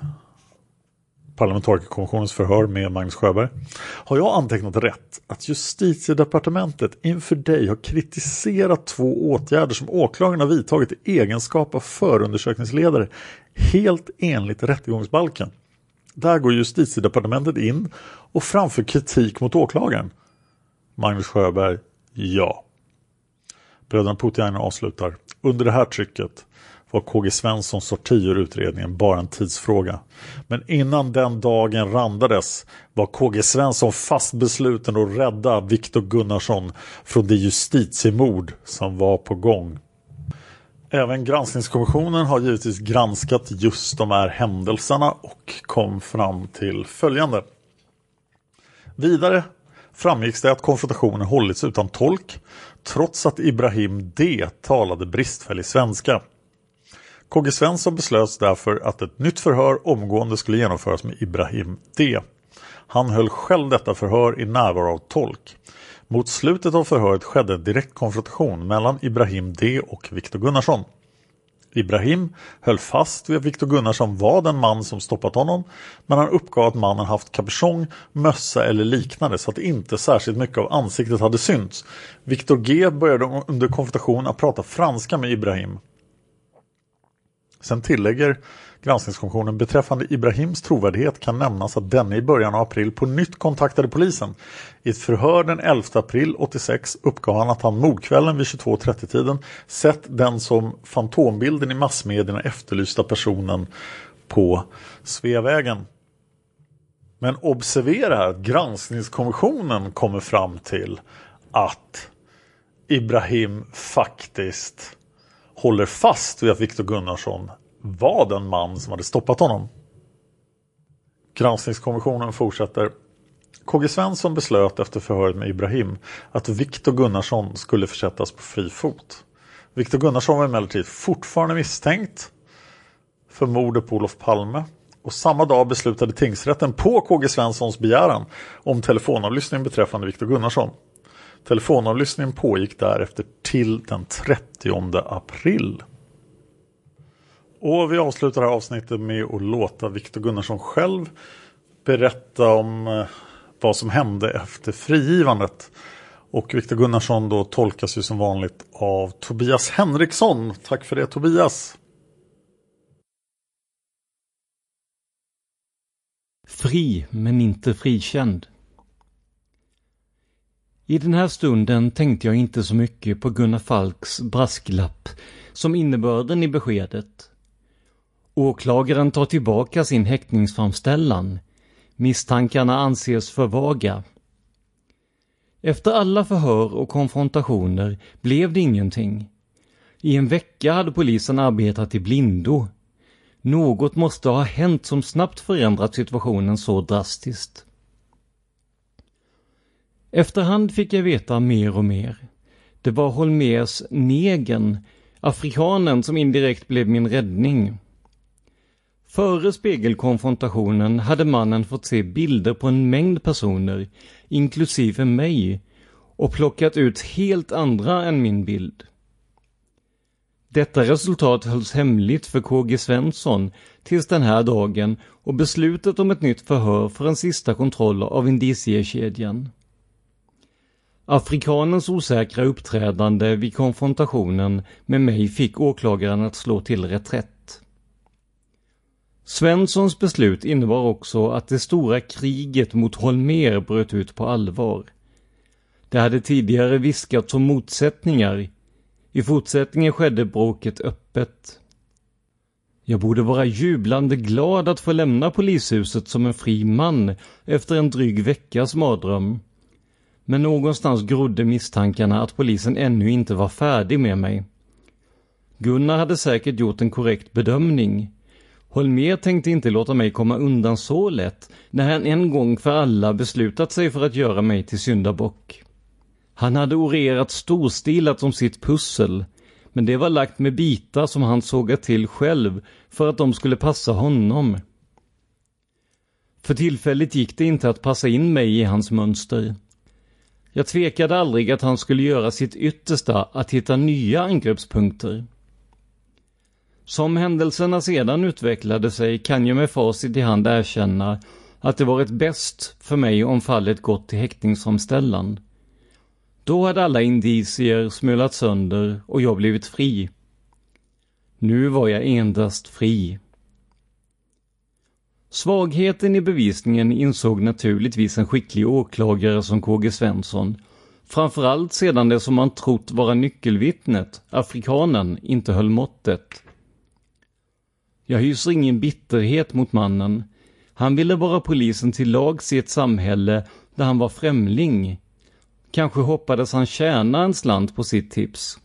parlamentarikerkommissionens förhör med Magnus Sjöberg. Har jag antecknat rätt att justitiedepartementet inför dig har kritiserat två åtgärder som åklagarna vidtagit i egenskap av förundersökningsledare helt enligt rättegångsbalken? Där går justitiedepartementet in och framför kritik mot åklagaren. Magnus Sjöberg, ja. Bröderna Putiainen avslutar. Under det här trycket var KG Svenssons sorti ur utredningen bara en tidsfråga. Men innan den dagen randades var KG Svensson fast besluten att rädda Viktor Gunnarsson från det justitiemord som var på gång. Även granskningskommissionen har givetvis granskat just de här händelserna och kom fram till följande. Vidare framgicks det att konfrontationen hållits utan tolk trots att Ibrahim D talade bristfällig svenska. KG Svensson beslöt därför att ett nytt förhör omgående skulle genomföras med Ibrahim D. Han höll själv detta förhör i närvaro av tolk. Mot slutet av förhöret skedde en direkt konfrontation mellan Ibrahim D och Viktor Gunnarsson. Ibrahim höll fast vid att Viktor Gunnarsson var den man som stoppat honom men han uppgav att mannen haft kapuschong, mössa eller liknande så att inte särskilt mycket av ansiktet hade synts. Viktor G började under konfrontationen att prata franska med Ibrahim. Sen tillägger granskningskommissionen beträffande Ibrahims trovärdighet kan nämnas att denne i början av april på nytt kontaktade polisen. I ett förhör den 11 april 86 uppgav han att han mordkvällen vid 22.30-tiden sett den som fantombilden i massmedierna efterlysta personen på Sveavägen. Men observera här att granskningskommissionen kommer fram till att Ibrahim faktiskt håller fast vid att Viktor Gunnarsson var den man som hade stoppat honom. Granskningskommissionen fortsätter. KG Svensson beslöt efter förhöret med Ibrahim att Viktor Gunnarsson skulle försättas på fri fot. Viktor Gunnarsson var emellertid fortfarande misstänkt för mordet på Olof Palme och samma dag beslutade tingsrätten på KG Svenssons begäran om telefonavlyssning beträffande Viktor Gunnarsson. Telefonavlyssningen pågick därefter till den 30 april. Och vi avslutar det här avsnittet med att låta Viktor Gunnarsson själv berätta om eh, vad som hände efter frigivandet. Och Viktor Gunnarsson då tolkas ju som vanligt av Tobias Henriksson. Tack för det Tobias! Fri men inte frikänd. I den här stunden tänkte jag inte så mycket på Gunnar Falks brasklapp som innebörden i beskedet. Åklagaren tar tillbaka sin häktningsframställan. Misstankarna anses för vaga. Efter alla förhör och konfrontationer blev det ingenting. I en vecka hade polisen arbetat i blindo. Något måste ha hänt som snabbt förändrat situationen så drastiskt. Efterhand fick jag veta mer och mer. Det var Holmers Negen, afrikanen som indirekt blev min räddning. Före spegelkonfrontationen hade mannen fått se bilder på en mängd personer, inklusive mig, och plockat ut helt andra än min bild. Detta resultat hölls hemligt för KG Svensson tills den här dagen och beslutet om ett nytt förhör för en sista kontroll av indiciekedjan. Afrikanens osäkra uppträdande vid konfrontationen med mig fick åklagaren att slå till reträtt. Svenssons beslut innebar också att det stora kriget mot Holmer bröt ut på allvar. Det hade tidigare viskats om motsättningar. I fortsättningen skedde bråket öppet. Jag borde vara jublande glad att få lämna polishuset som en fri man efter en dryg veckas mardröm. Men någonstans grodde misstankarna att polisen ännu inte var färdig med mig. Gunnar hade säkert gjort en korrekt bedömning. Holmer tänkte inte låta mig komma undan så lätt när han en gång för alla beslutat sig för att göra mig till syndabock. Han hade orerat storstilat om sitt pussel, men det var lagt med bitar som han sågat till själv för att de skulle passa honom. För tillfället gick det inte att passa in mig i hans mönster. Jag tvekade aldrig att han skulle göra sitt yttersta att hitta nya angreppspunkter. Som händelserna sedan utvecklade sig kan jag med facit i hand erkänna att det varit bäst för mig om fallet gått till häktningsomställan. Då hade alla indicier smulat sönder och jag blivit fri. Nu var jag endast fri. Svagheten i bevisningen insåg naturligtvis en skicklig åklagare som KG Svensson, framförallt sedan det som man trott vara nyckelvittnet, afrikanen, inte höll måttet. Jag hyser ingen bitterhet mot mannen. Han ville vara polisen till lags i ett samhälle där han var främling. Kanske hoppades han tjäna en slant på sitt tips.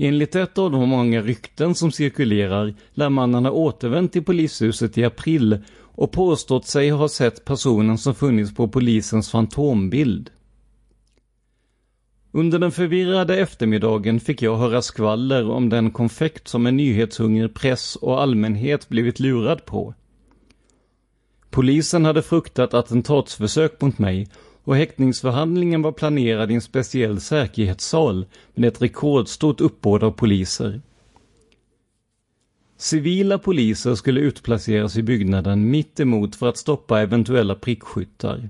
Enligt ett av de många rykten som cirkulerar lär mannen ha återvänt till polishuset i april och påstått sig ha sett personen som funnits på polisens fantombild. Under den förvirrade eftermiddagen fick jag höra skvaller om den konfekt som en nyhetshungrig press och allmänhet blivit lurad på. Polisen hade fruktat attentatsförsök mot mig och häktningsförhandlingen var planerad i en speciell säkerhetssal med ett rekordstort uppbåd av poliser. Civila poliser skulle utplaceras i byggnaden mitt emot för att stoppa eventuella prickskyttar.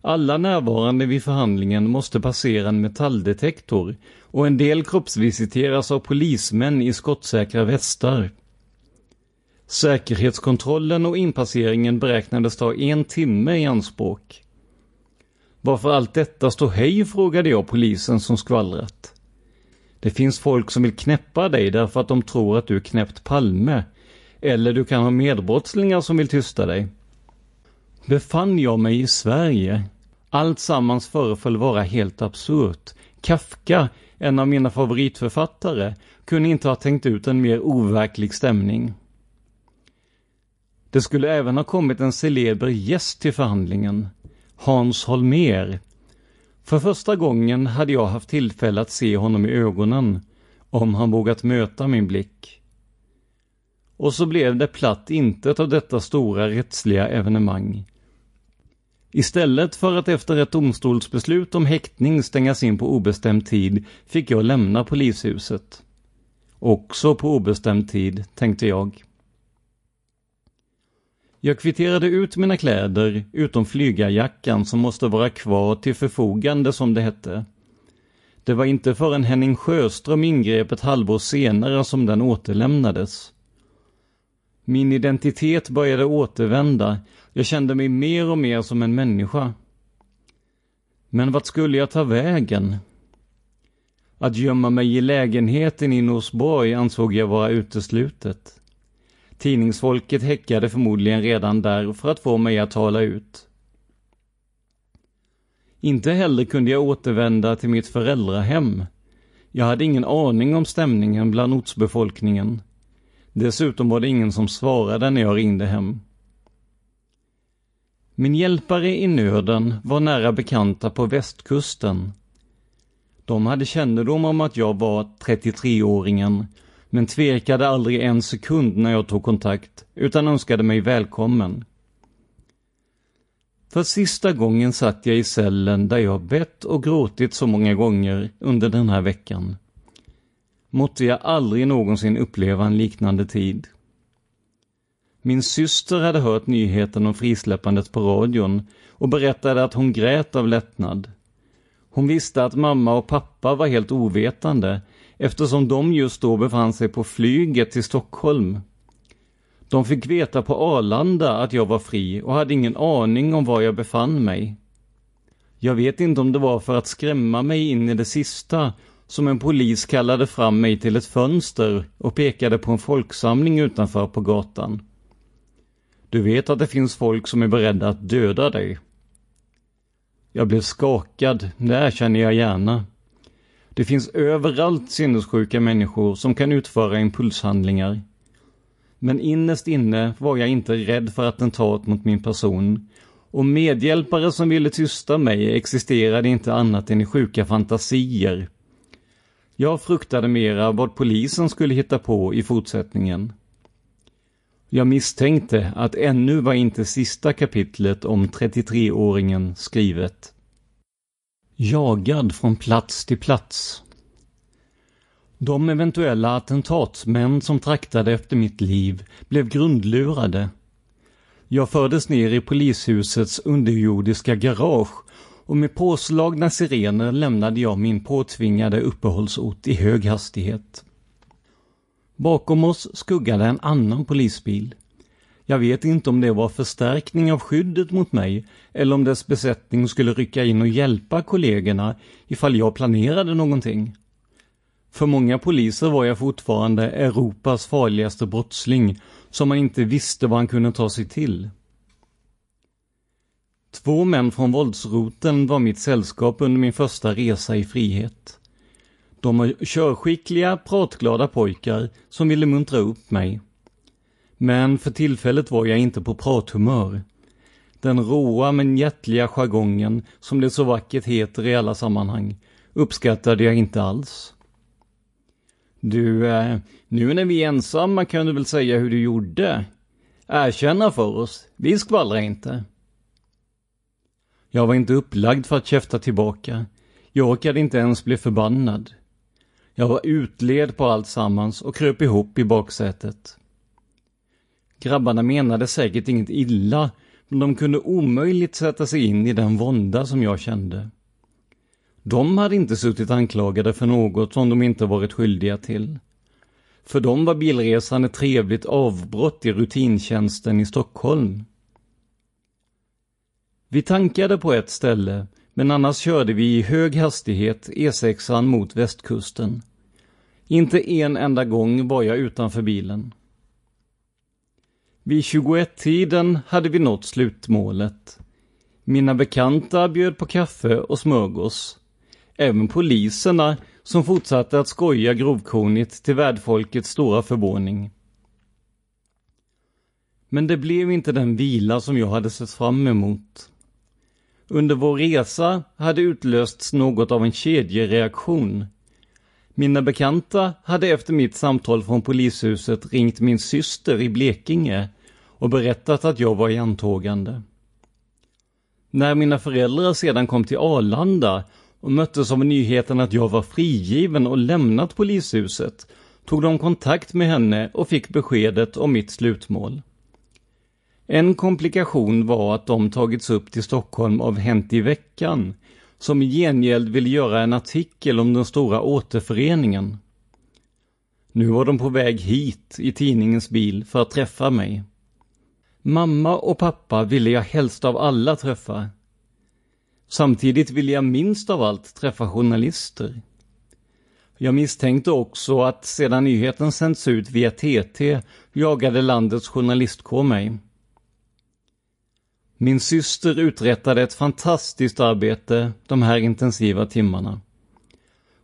Alla närvarande vid förhandlingen måste passera en metalldetektor och en del kroppsvisiteras av polismän i skottsäkra västar. Säkerhetskontrollen och inpasseringen beräknades ta en timme i anspråk. Varför allt detta står hej frågade jag polisen som skvallrat. Det finns folk som vill knäppa dig därför att de tror att du är knäppt Palme. Eller du kan ha medbrottslingar som vill tysta dig. Befann jag mig i Sverige? Allt sammans föreföll vara helt absurt. Kafka, en av mina favoritförfattare, kunde inte ha tänkt ut en mer overklig stämning. Det skulle även ha kommit en celeber gäst till förhandlingen. Hans Holmer. För första gången hade jag haft tillfälle att se honom i ögonen, om han vågat möta min blick. Och så blev det platt intet av detta stora rättsliga evenemang. Istället för att efter ett domstolsbeslut om häktning stängas in på obestämd tid fick jag lämna polishuset. Också på obestämd tid, tänkte jag. Jag kvitterade ut mina kläder, utom flygarjackan som måste vara kvar till förfogande som det hette. Det var inte förrän Henning Sjöström ingrep ett halvår senare som den återlämnades. Min identitet började återvända, jag kände mig mer och mer som en människa. Men vart skulle jag ta vägen? Att gömma mig i lägenheten i Norsborg ansåg jag vara uteslutet. Tidningsfolket häckade förmodligen redan där för att få mig att tala ut. Inte heller kunde jag återvända till mitt föräldrahem. Jag hade ingen aning om stämningen bland ortsbefolkningen. Dessutom var det ingen som svarade när jag ringde hem. Min hjälpare i nöden var nära bekanta på västkusten. De hade kännedom om att jag var 33-åringen, men tvekade aldrig en sekund när jag tog kontakt, utan önskade mig välkommen. För sista gången satt jag i cellen där jag bett och gråtit så många gånger under den här veckan. Måtte jag aldrig någonsin uppleva en liknande tid. Min syster hade hört nyheten om frisläppandet på radion och berättade att hon grät av lättnad. Hon visste att mamma och pappa var helt ovetande eftersom de just då befann sig på flyget till Stockholm. De fick veta på Arlanda att jag var fri och hade ingen aning om var jag befann mig. Jag vet inte om det var för att skrämma mig in i det sista som en polis kallade fram mig till ett fönster och pekade på en folksamling utanför på gatan. Du vet att det finns folk som är beredda att döda dig. Jag blev skakad, det erkänner jag gärna. Det finns överallt sinnessjuka människor som kan utföra impulshandlingar. Men innerst inne var jag inte rädd för attentat mot min person och medhjälpare som ville tysta mig existerade inte annat än i sjuka fantasier. Jag fruktade mera vad polisen skulle hitta på i fortsättningen. Jag misstänkte att ännu var inte sista kapitlet om 33-åringen skrivet. Jagad från plats till plats. De eventuella attentatsmän som traktade efter mitt liv blev grundlurade. Jag fördes ner i polishusets underjordiska garage och med påslagna sirener lämnade jag min påtvingade uppehållsort i hög hastighet. Bakom oss skuggade en annan polisbil. Jag vet inte om det var förstärkning av skyddet mot mig eller om dess besättning skulle rycka in och hjälpa kollegorna ifall jag planerade någonting. För många poliser var jag fortfarande Europas farligaste brottsling som man inte visste vad han kunde ta sig till. Två män från våldsroten var mitt sällskap under min första resa i frihet. De var körskickliga, pratglada pojkar som ville muntra upp mig. Men för tillfället var jag inte på prathumör. Den råa men hjärtliga jargongen, som det så vackert heter i alla sammanhang, uppskattade jag inte alls. Du, eh, nu när vi är ensamma kan du väl säga hur du gjorde? Erkänna för oss, vi skvallrar inte. Jag var inte upplagd för att käfta tillbaka. Jag orkade inte ens bli förbannad. Jag var utled på allt sammans och kröp ihop i baksätet. Grabbarna menade säkert inget illa, men de kunde omöjligt sätta sig in i den vånda som jag kände. De hade inte suttit anklagade för något som de inte varit skyldiga till. För dem var bilresan ett trevligt avbrott i rutintjänsten i Stockholm. Vi tankade på ett ställe, men annars körde vi i hög hastighet E6an mot västkusten. Inte en enda gång var jag utanför bilen. Vid 21-tiden hade vi nått slutmålet. Mina bekanta bjöd på kaffe och smörgås. Även poliserna som fortsatte att skoja grovkornigt till värdfolkets stora förvåning. Men det blev inte den vila som jag hade sett fram emot. Under vår resa hade utlösts något av en kedjereaktion. Mina bekanta hade efter mitt samtal från polishuset ringt min syster i Blekinge och berättat att jag var i antågande. När mina föräldrar sedan kom till Arlanda och möttes av nyheten att jag var frigiven och lämnat polishuset tog de kontakt med henne och fick beskedet om mitt slutmål. En komplikation var att de tagits upp till Stockholm av Hänt i veckan, som i gengäld ville göra en artikel om den stora återföreningen. Nu var de på väg hit i tidningens bil för att träffa mig. Mamma och pappa ville jag helst av alla träffa. Samtidigt ville jag minst av allt träffa journalister. Jag misstänkte också att sedan nyheten sänds ut via TT jagade landets journalistkår mig. Min syster uträttade ett fantastiskt arbete de här intensiva timmarna.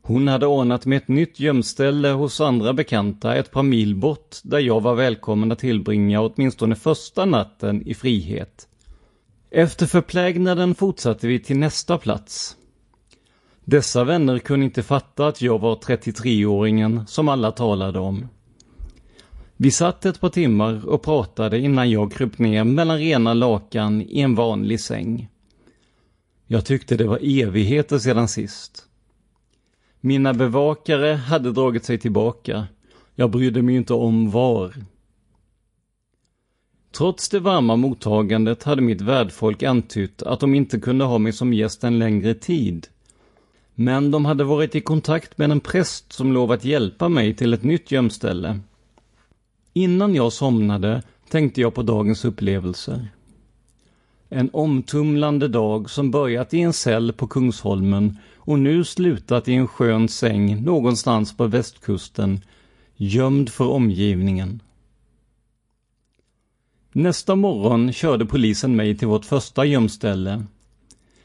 Hon hade ordnat med ett nytt gömställe hos andra bekanta ett par mil bort där jag var välkommen att tillbringa åtminstone första natten i frihet. Efter förplägnaden fortsatte vi till nästa plats. Dessa vänner kunde inte fatta att jag var 33-åringen som alla talade om. Vi satt ett par timmar och pratade innan jag kröp ner mellan rena lakan i en vanlig säng. Jag tyckte det var evigheter sedan sist. Mina bevakare hade dragit sig tillbaka. Jag brydde mig inte om var. Trots det varma mottagandet hade mitt värdfolk antytt att de inte kunde ha mig som gäst en längre tid. Men de hade varit i kontakt med en präst som lovat hjälpa mig till ett nytt gömställe. Innan jag somnade tänkte jag på dagens upplevelser. En omtumlande dag som börjat i en cell på Kungsholmen och nu slutat i en skön säng någonstans på västkusten, gömd för omgivningen. Nästa morgon körde polisen mig till vårt första gömställe.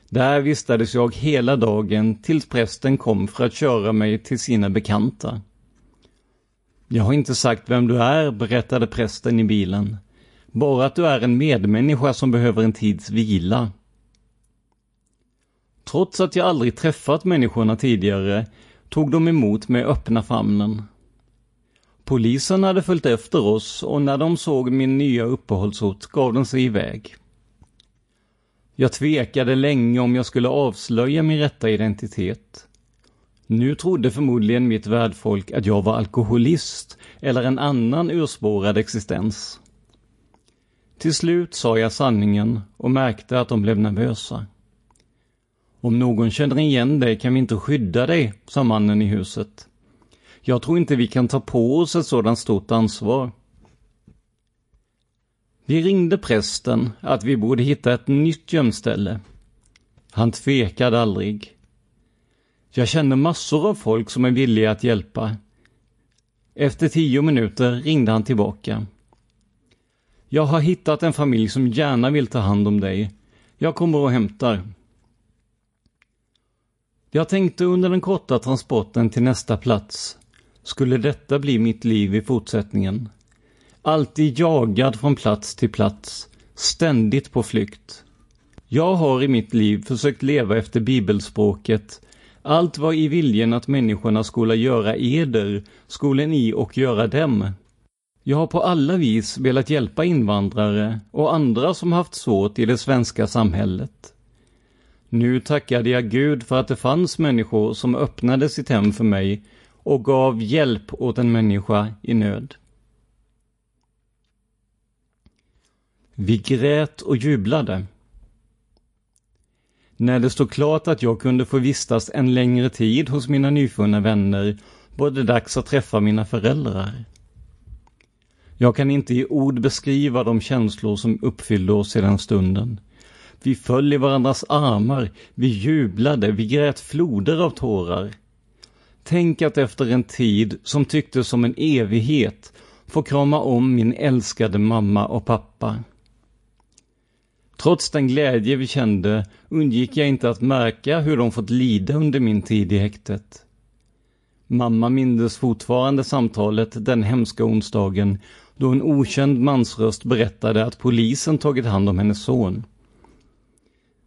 Där vistades jag hela dagen tills prästen kom för att köra mig till sina bekanta. Jag har inte sagt vem du är, berättade prästen i bilen. Bara att du är en medmänniska som behöver en tids vila. Trots att jag aldrig träffat människorna tidigare tog de emot med öppna famnen. Polisen hade följt efter oss och när de såg min nya uppehållsort gav de sig iväg. Jag tvekade länge om jag skulle avslöja min rätta identitet. Nu trodde förmodligen mitt värdfolk att jag var alkoholist eller en annan urspårad existens. Till slut sa jag sanningen och märkte att de blev nervösa. Om någon känner igen dig kan vi inte skydda dig, sa mannen i huset. Jag tror inte vi kan ta på oss ett sådant stort ansvar. Vi ringde prästen att vi borde hitta ett nytt gömställe. Han tvekade aldrig. Jag känner massor av folk som är villiga att hjälpa. Efter tio minuter ringde han tillbaka. Jag har hittat en familj som gärna vill ta hand om dig. Jag kommer och hämtar. Jag tänkte under den korta transporten till nästa plats. Skulle detta bli mitt liv i fortsättningen? Alltid jagad från plats till plats, ständigt på flykt. Jag har i mitt liv försökt leva efter bibelspråket allt var i viljen att människorna skola göra eder, skolen i och göra dem. Jag har på alla vis velat hjälpa invandrare och andra som haft svårt i det svenska samhället. Nu tackade jag Gud för att det fanns människor som öppnade sitt hem för mig och gav hjälp åt en människa i nöd. Vi grät och jublade. När det stod klart att jag kunde få vistas en längre tid hos mina nyfunna vänner var det dags att träffa mina föräldrar. Jag kan inte i ord beskriva de känslor som uppfyllde oss i den stunden. Vi föll i varandras armar, vi jublade, vi grät floder av tårar. Tänk att efter en tid som tycktes som en evighet få krama om min älskade mamma och pappa. Trots den glädje vi kände undgick jag inte att märka hur de fått lida under min tid i häktet. Mamma mindes fortfarande samtalet den hemska onsdagen då en okänd mansröst berättade att polisen tagit hand om hennes son.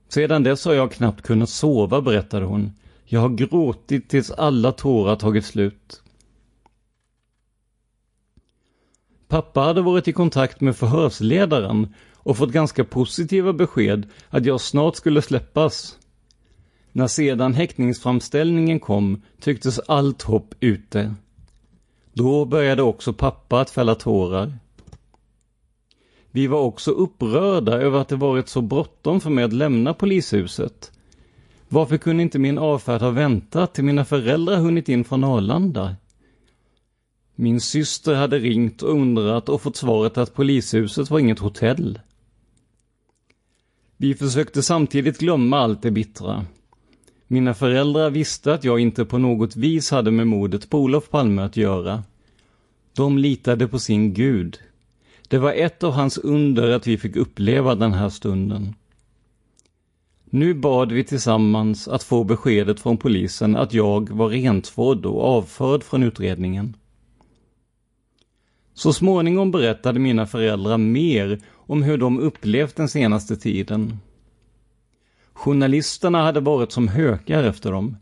Sedan dess har jag knappt kunnat sova, berättade hon. Jag har gråtit tills alla tårar tagit slut. Pappa hade varit i kontakt med förhörsledaren och fått ganska positiva besked att jag snart skulle släppas. När sedan häktningsframställningen kom tycktes allt hopp ute. Då började också pappa att fälla tårar. Vi var också upprörda över att det varit så bråttom för mig att lämna polishuset. Varför kunde inte min avfärd ha väntat till mina föräldrar hunnit in från Arlanda? Min syster hade ringt och undrat och fått svaret att polishuset var inget hotell. Vi försökte samtidigt glömma allt det bittra. Mina föräldrar visste att jag inte på något vis hade med mordet på Olof Palme att göra. De litade på sin Gud. Det var ett av hans under att vi fick uppleva den här stunden. Nu bad vi tillsammans att få beskedet från polisen att jag var rentvådd och avförd från utredningen. Så småningom berättade mina föräldrar mer om hur de upplevt den senaste tiden. Journalisterna hade varit som hökar efter dem.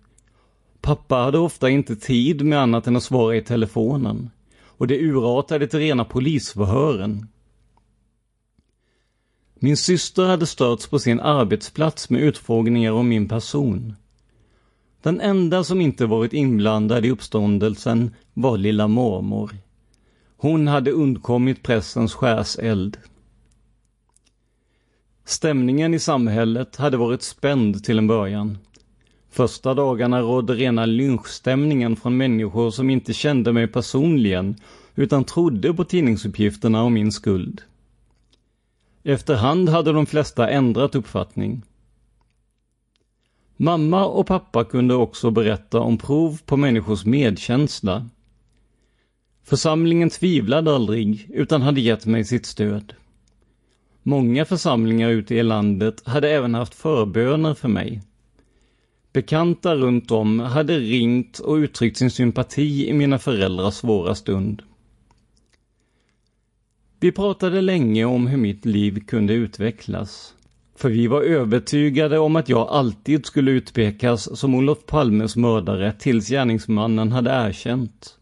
Pappa hade ofta inte tid med annat än att svara i telefonen och det urartade till rena polisförhören. Min syster hade störts på sin arbetsplats med utfrågningar om min person. Den enda som inte varit inblandad i uppståndelsen var lilla mormor. Hon hade undkommit pressens skärseld. Stämningen i samhället hade varit spänd till en början. Första dagarna rådde rena lynchstämningen från människor som inte kände mig personligen utan trodde på tidningsuppgifterna om min skuld. Efterhand hade de flesta ändrat uppfattning. Mamma och pappa kunde också berätta om prov på människors medkänsla. Församlingen tvivlade aldrig, utan hade gett mig sitt stöd. Många församlingar ute i landet hade även haft förböner för mig. Bekanta runt om hade ringt och uttryckt sin sympati i mina föräldrars svåra stund. Vi pratade länge om hur mitt liv kunde utvecklas. För vi var övertygade om att jag alltid skulle utpekas som Olof Palmes mördare tills gärningsmannen hade erkänt.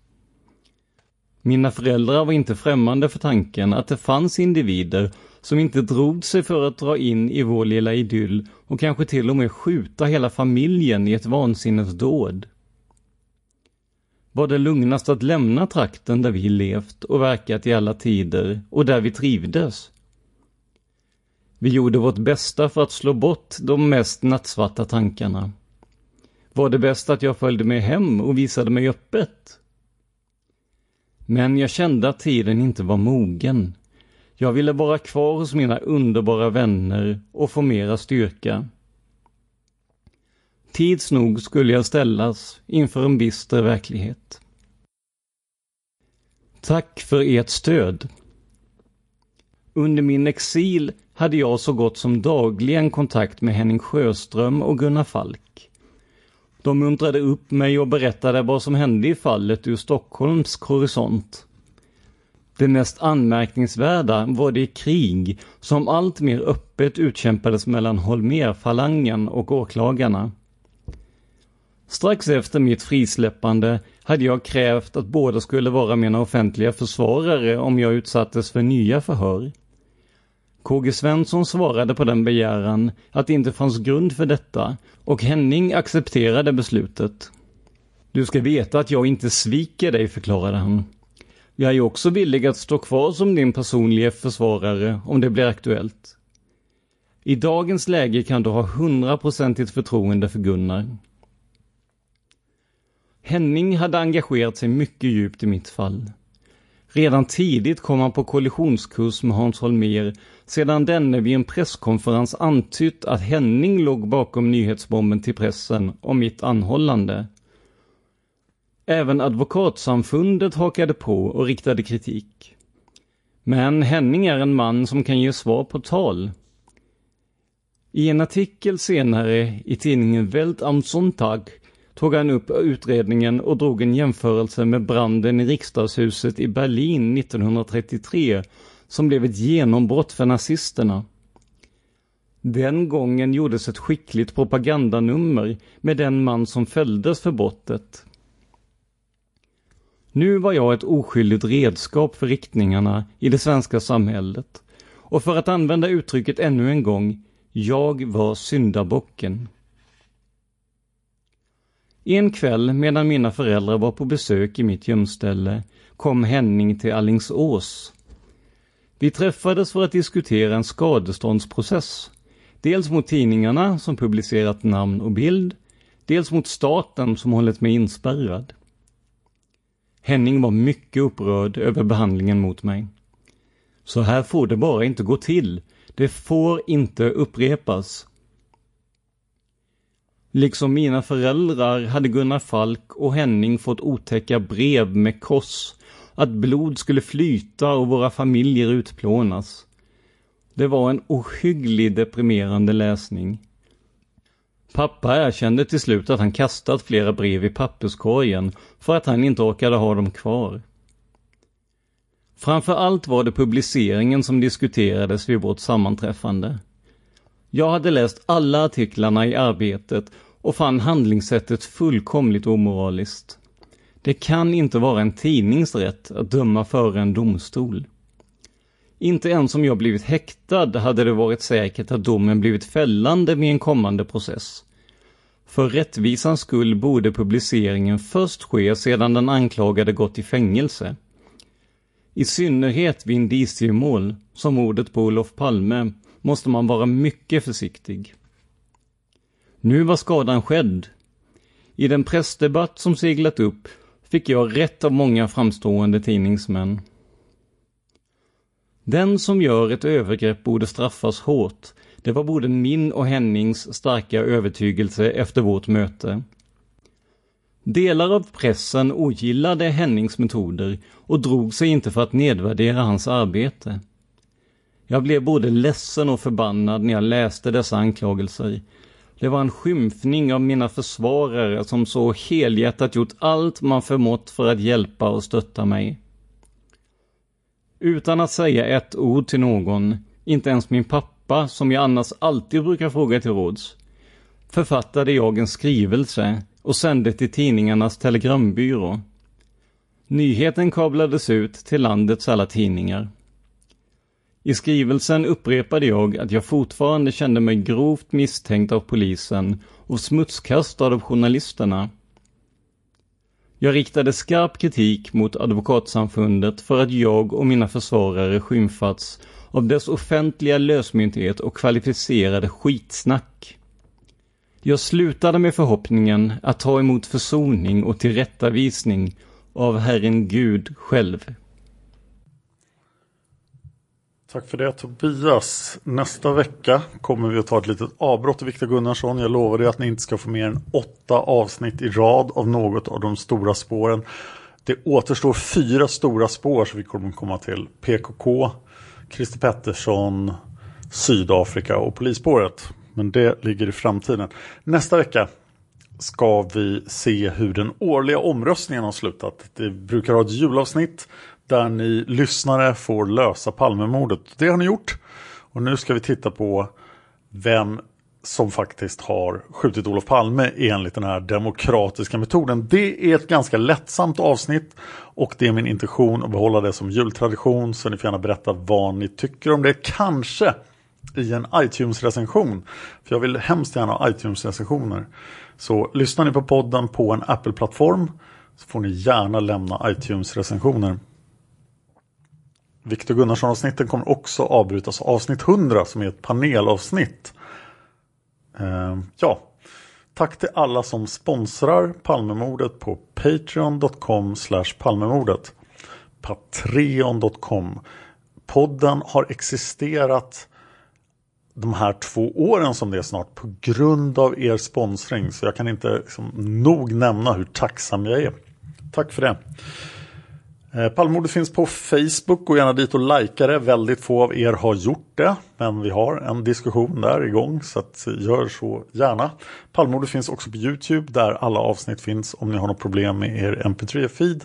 Mina föräldrar var inte främmande för tanken att det fanns individer som inte drog sig för att dra in i vår lilla idyll och kanske till och med skjuta hela familjen i ett vansinnesdåd. Var det lugnast att lämna trakten där vi levt och verkat i alla tider och där vi trivdes? Vi gjorde vårt bästa för att slå bort de mest nattsvarta tankarna. Var det bäst att jag följde med hem och visade mig öppet? Men jag kände att tiden inte var mogen. Jag ville vara kvar hos mina underbara vänner och få mera styrka. Tids nog skulle jag ställas inför en bister verklighet. Tack för ert stöd. Under min exil hade jag så gott som dagligen kontakt med Henning Sjöström och Gunnar Falk. De muntrade upp mig och berättade vad som hände i fallet ur Stockholms horisont. Det mest anmärkningsvärda var det krig som allt mer öppet utkämpades mellan Holmérfalangen och åklagarna. Strax efter mitt frisläppande hade jag krävt att båda skulle vara mina offentliga försvarare om jag utsattes för nya förhör. KG Svensson svarade på den begäran att det inte fanns grund för detta och Henning accepterade beslutet. Du ska veta att jag inte sviker dig, förklarade han. Jag är också villig att stå kvar som din personliga försvarare om det blir aktuellt. I dagens läge kan du ha hundraprocentigt förtroende för Gunnar. Henning hade engagerat sig mycket djupt i mitt fall. Redan tidigt kom han på kollisionskurs med Hans Holmér sedan denne vid en presskonferens antytt att Henning låg bakom nyhetsbomben till pressen om mitt anhållande. Även advokatsamfundet hakade på och riktade kritik. Men Henning är en man som kan ge svar på tal. I en artikel senare i tidningen Welt am Sonntag tog han upp utredningen och drog en jämförelse med branden i riksdagshuset i Berlin 1933 som blev ett genombrott för nazisterna. Den gången gjordes ett skickligt propagandanummer med den man som fälldes för brottet. Nu var jag ett oskyldigt redskap för riktningarna i det svenska samhället. Och för att använda uttrycket ännu en gång, jag var syndabocken. En kväll medan mina föräldrar var på besök i mitt gömställe kom Henning till Allingsås. Vi träffades för att diskutera en skadeståndsprocess. Dels mot tidningarna som publicerat namn och bild, dels mot staten som hållit mig inspärrad. Henning var mycket upprörd över behandlingen mot mig. Så här får det bara inte gå till. Det får inte upprepas. Liksom mina föräldrar hade Gunnar Falk och Henning fått otäcka brev med kors, att blod skulle flyta och våra familjer utplånas. Det var en ohygglig deprimerande läsning. Pappa erkände till slut att han kastat flera brev i papperskorgen för att han inte orkade ha dem kvar. Framför allt var det publiceringen som diskuterades vid vårt sammanträffande. Jag hade läst alla artiklarna i Arbetet och fann handlingssättet fullkomligt omoraliskt. Det kan inte vara en tidnings rätt att döma före en domstol. Inte ens om jag blivit häktad hade det varit säkert att domen blivit fällande vid en kommande process. För rättvisans skull borde publiceringen först ske sedan den anklagade gått i fängelse. I synnerhet vid indiciemål, som mordet på Olof Palme, måste man vara mycket försiktig. Nu var skadan skedd. I den pressdebatt som seglat upp fick jag rätt av många framstående tidningsmän. Den som gör ett övergrepp borde straffas hårt. Det var både min och Hennings starka övertygelse efter vårt möte. Delar av pressen ogillade Hennings metoder och drog sig inte för att nedvärdera hans arbete. Jag blev både ledsen och förbannad när jag läste dessa anklagelser. Det var en skymfning av mina försvarare som så helhjärtat gjort allt man förmått för att hjälpa och stötta mig. Utan att säga ett ord till någon, inte ens min pappa som jag annars alltid brukar fråga till råds, författade jag en skrivelse och sände till tidningarnas telegrambyrå. Nyheten kablades ut till landets alla tidningar. I skrivelsen upprepade jag att jag fortfarande kände mig grovt misstänkt av polisen och smutskastad av journalisterna. Jag riktade skarp kritik mot Advokatsamfundet för att jag och mina försvarare skymfats av dess offentliga lösmynthet och kvalificerade skitsnack. Jag slutade med förhoppningen att ta emot försoning och tillrättavisning av Herren Gud själv. Tack för det Tobias. Nästa vecka kommer vi att ta ett litet avbrott i Viktor Gunnarsson. Jag lovar dig att ni inte ska få mer än åtta avsnitt i rad av något av de stora spåren. Det återstår fyra stora spår så vi kommer komma till. PKK, Christer Pettersson, Sydafrika och polisspåret. Men det ligger i framtiden. Nästa vecka ska vi se hur den årliga omröstningen har slutat. Det brukar ha ett julavsnitt där ni lyssnare får lösa Palmemordet. Det har ni gjort. Och nu ska vi titta på vem som faktiskt har skjutit Olof Palme enligt den här demokratiska metoden. Det är ett ganska lättsamt avsnitt och det är min intention att behålla det som jultradition så ni får gärna berätta vad ni tycker om det. Kanske i en iTunes-recension. För jag vill hemskt gärna ha iTunes-recensioner. Så lyssnar ni på podden på en Apple-plattform så får ni gärna lämna iTunes-recensioner. Viktor Gunnarsson-avsnitten kommer också avbrytas av avsnitt 100 som är ett panelavsnitt. Eh, ja, tack till alla som sponsrar Palmemordet på patreon.com palmemordet. Patreon.com Podden har existerat de här två åren som det är snart på grund av er sponsring. Så jag kan inte liksom, nog nämna hur tacksam jag är. Tack för det. Eh, Palmordet finns på Facebook, gå gärna dit och likea det. Väldigt få av er har gjort det, men vi har en diskussion där igång så att gör så gärna. Palmordet finns också på Youtube där alla avsnitt finns om ni har något problem med er mp3-feed.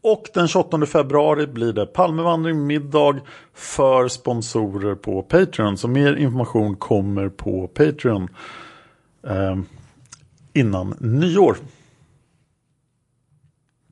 Och den 28 februari blir det Palmevandring middag för sponsorer på Patreon. Så mer information kommer på Patreon eh, innan nyår.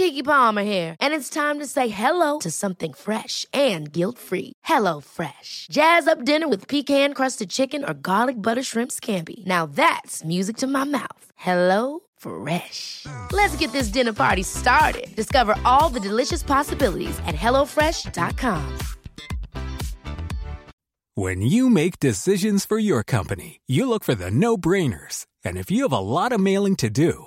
Kiki Palmer here, and it's time to say hello to something fresh and guilt-free. Hello Fresh. Jazz up dinner with pecan-crusted chicken or garlic butter shrimp scampi. Now that's music to my mouth. Hello Fresh. Let's get this dinner party started. Discover all the delicious possibilities at hellofresh.com. When you make decisions for your company, you look for the no-brainers. And if you have a lot of mailing to do,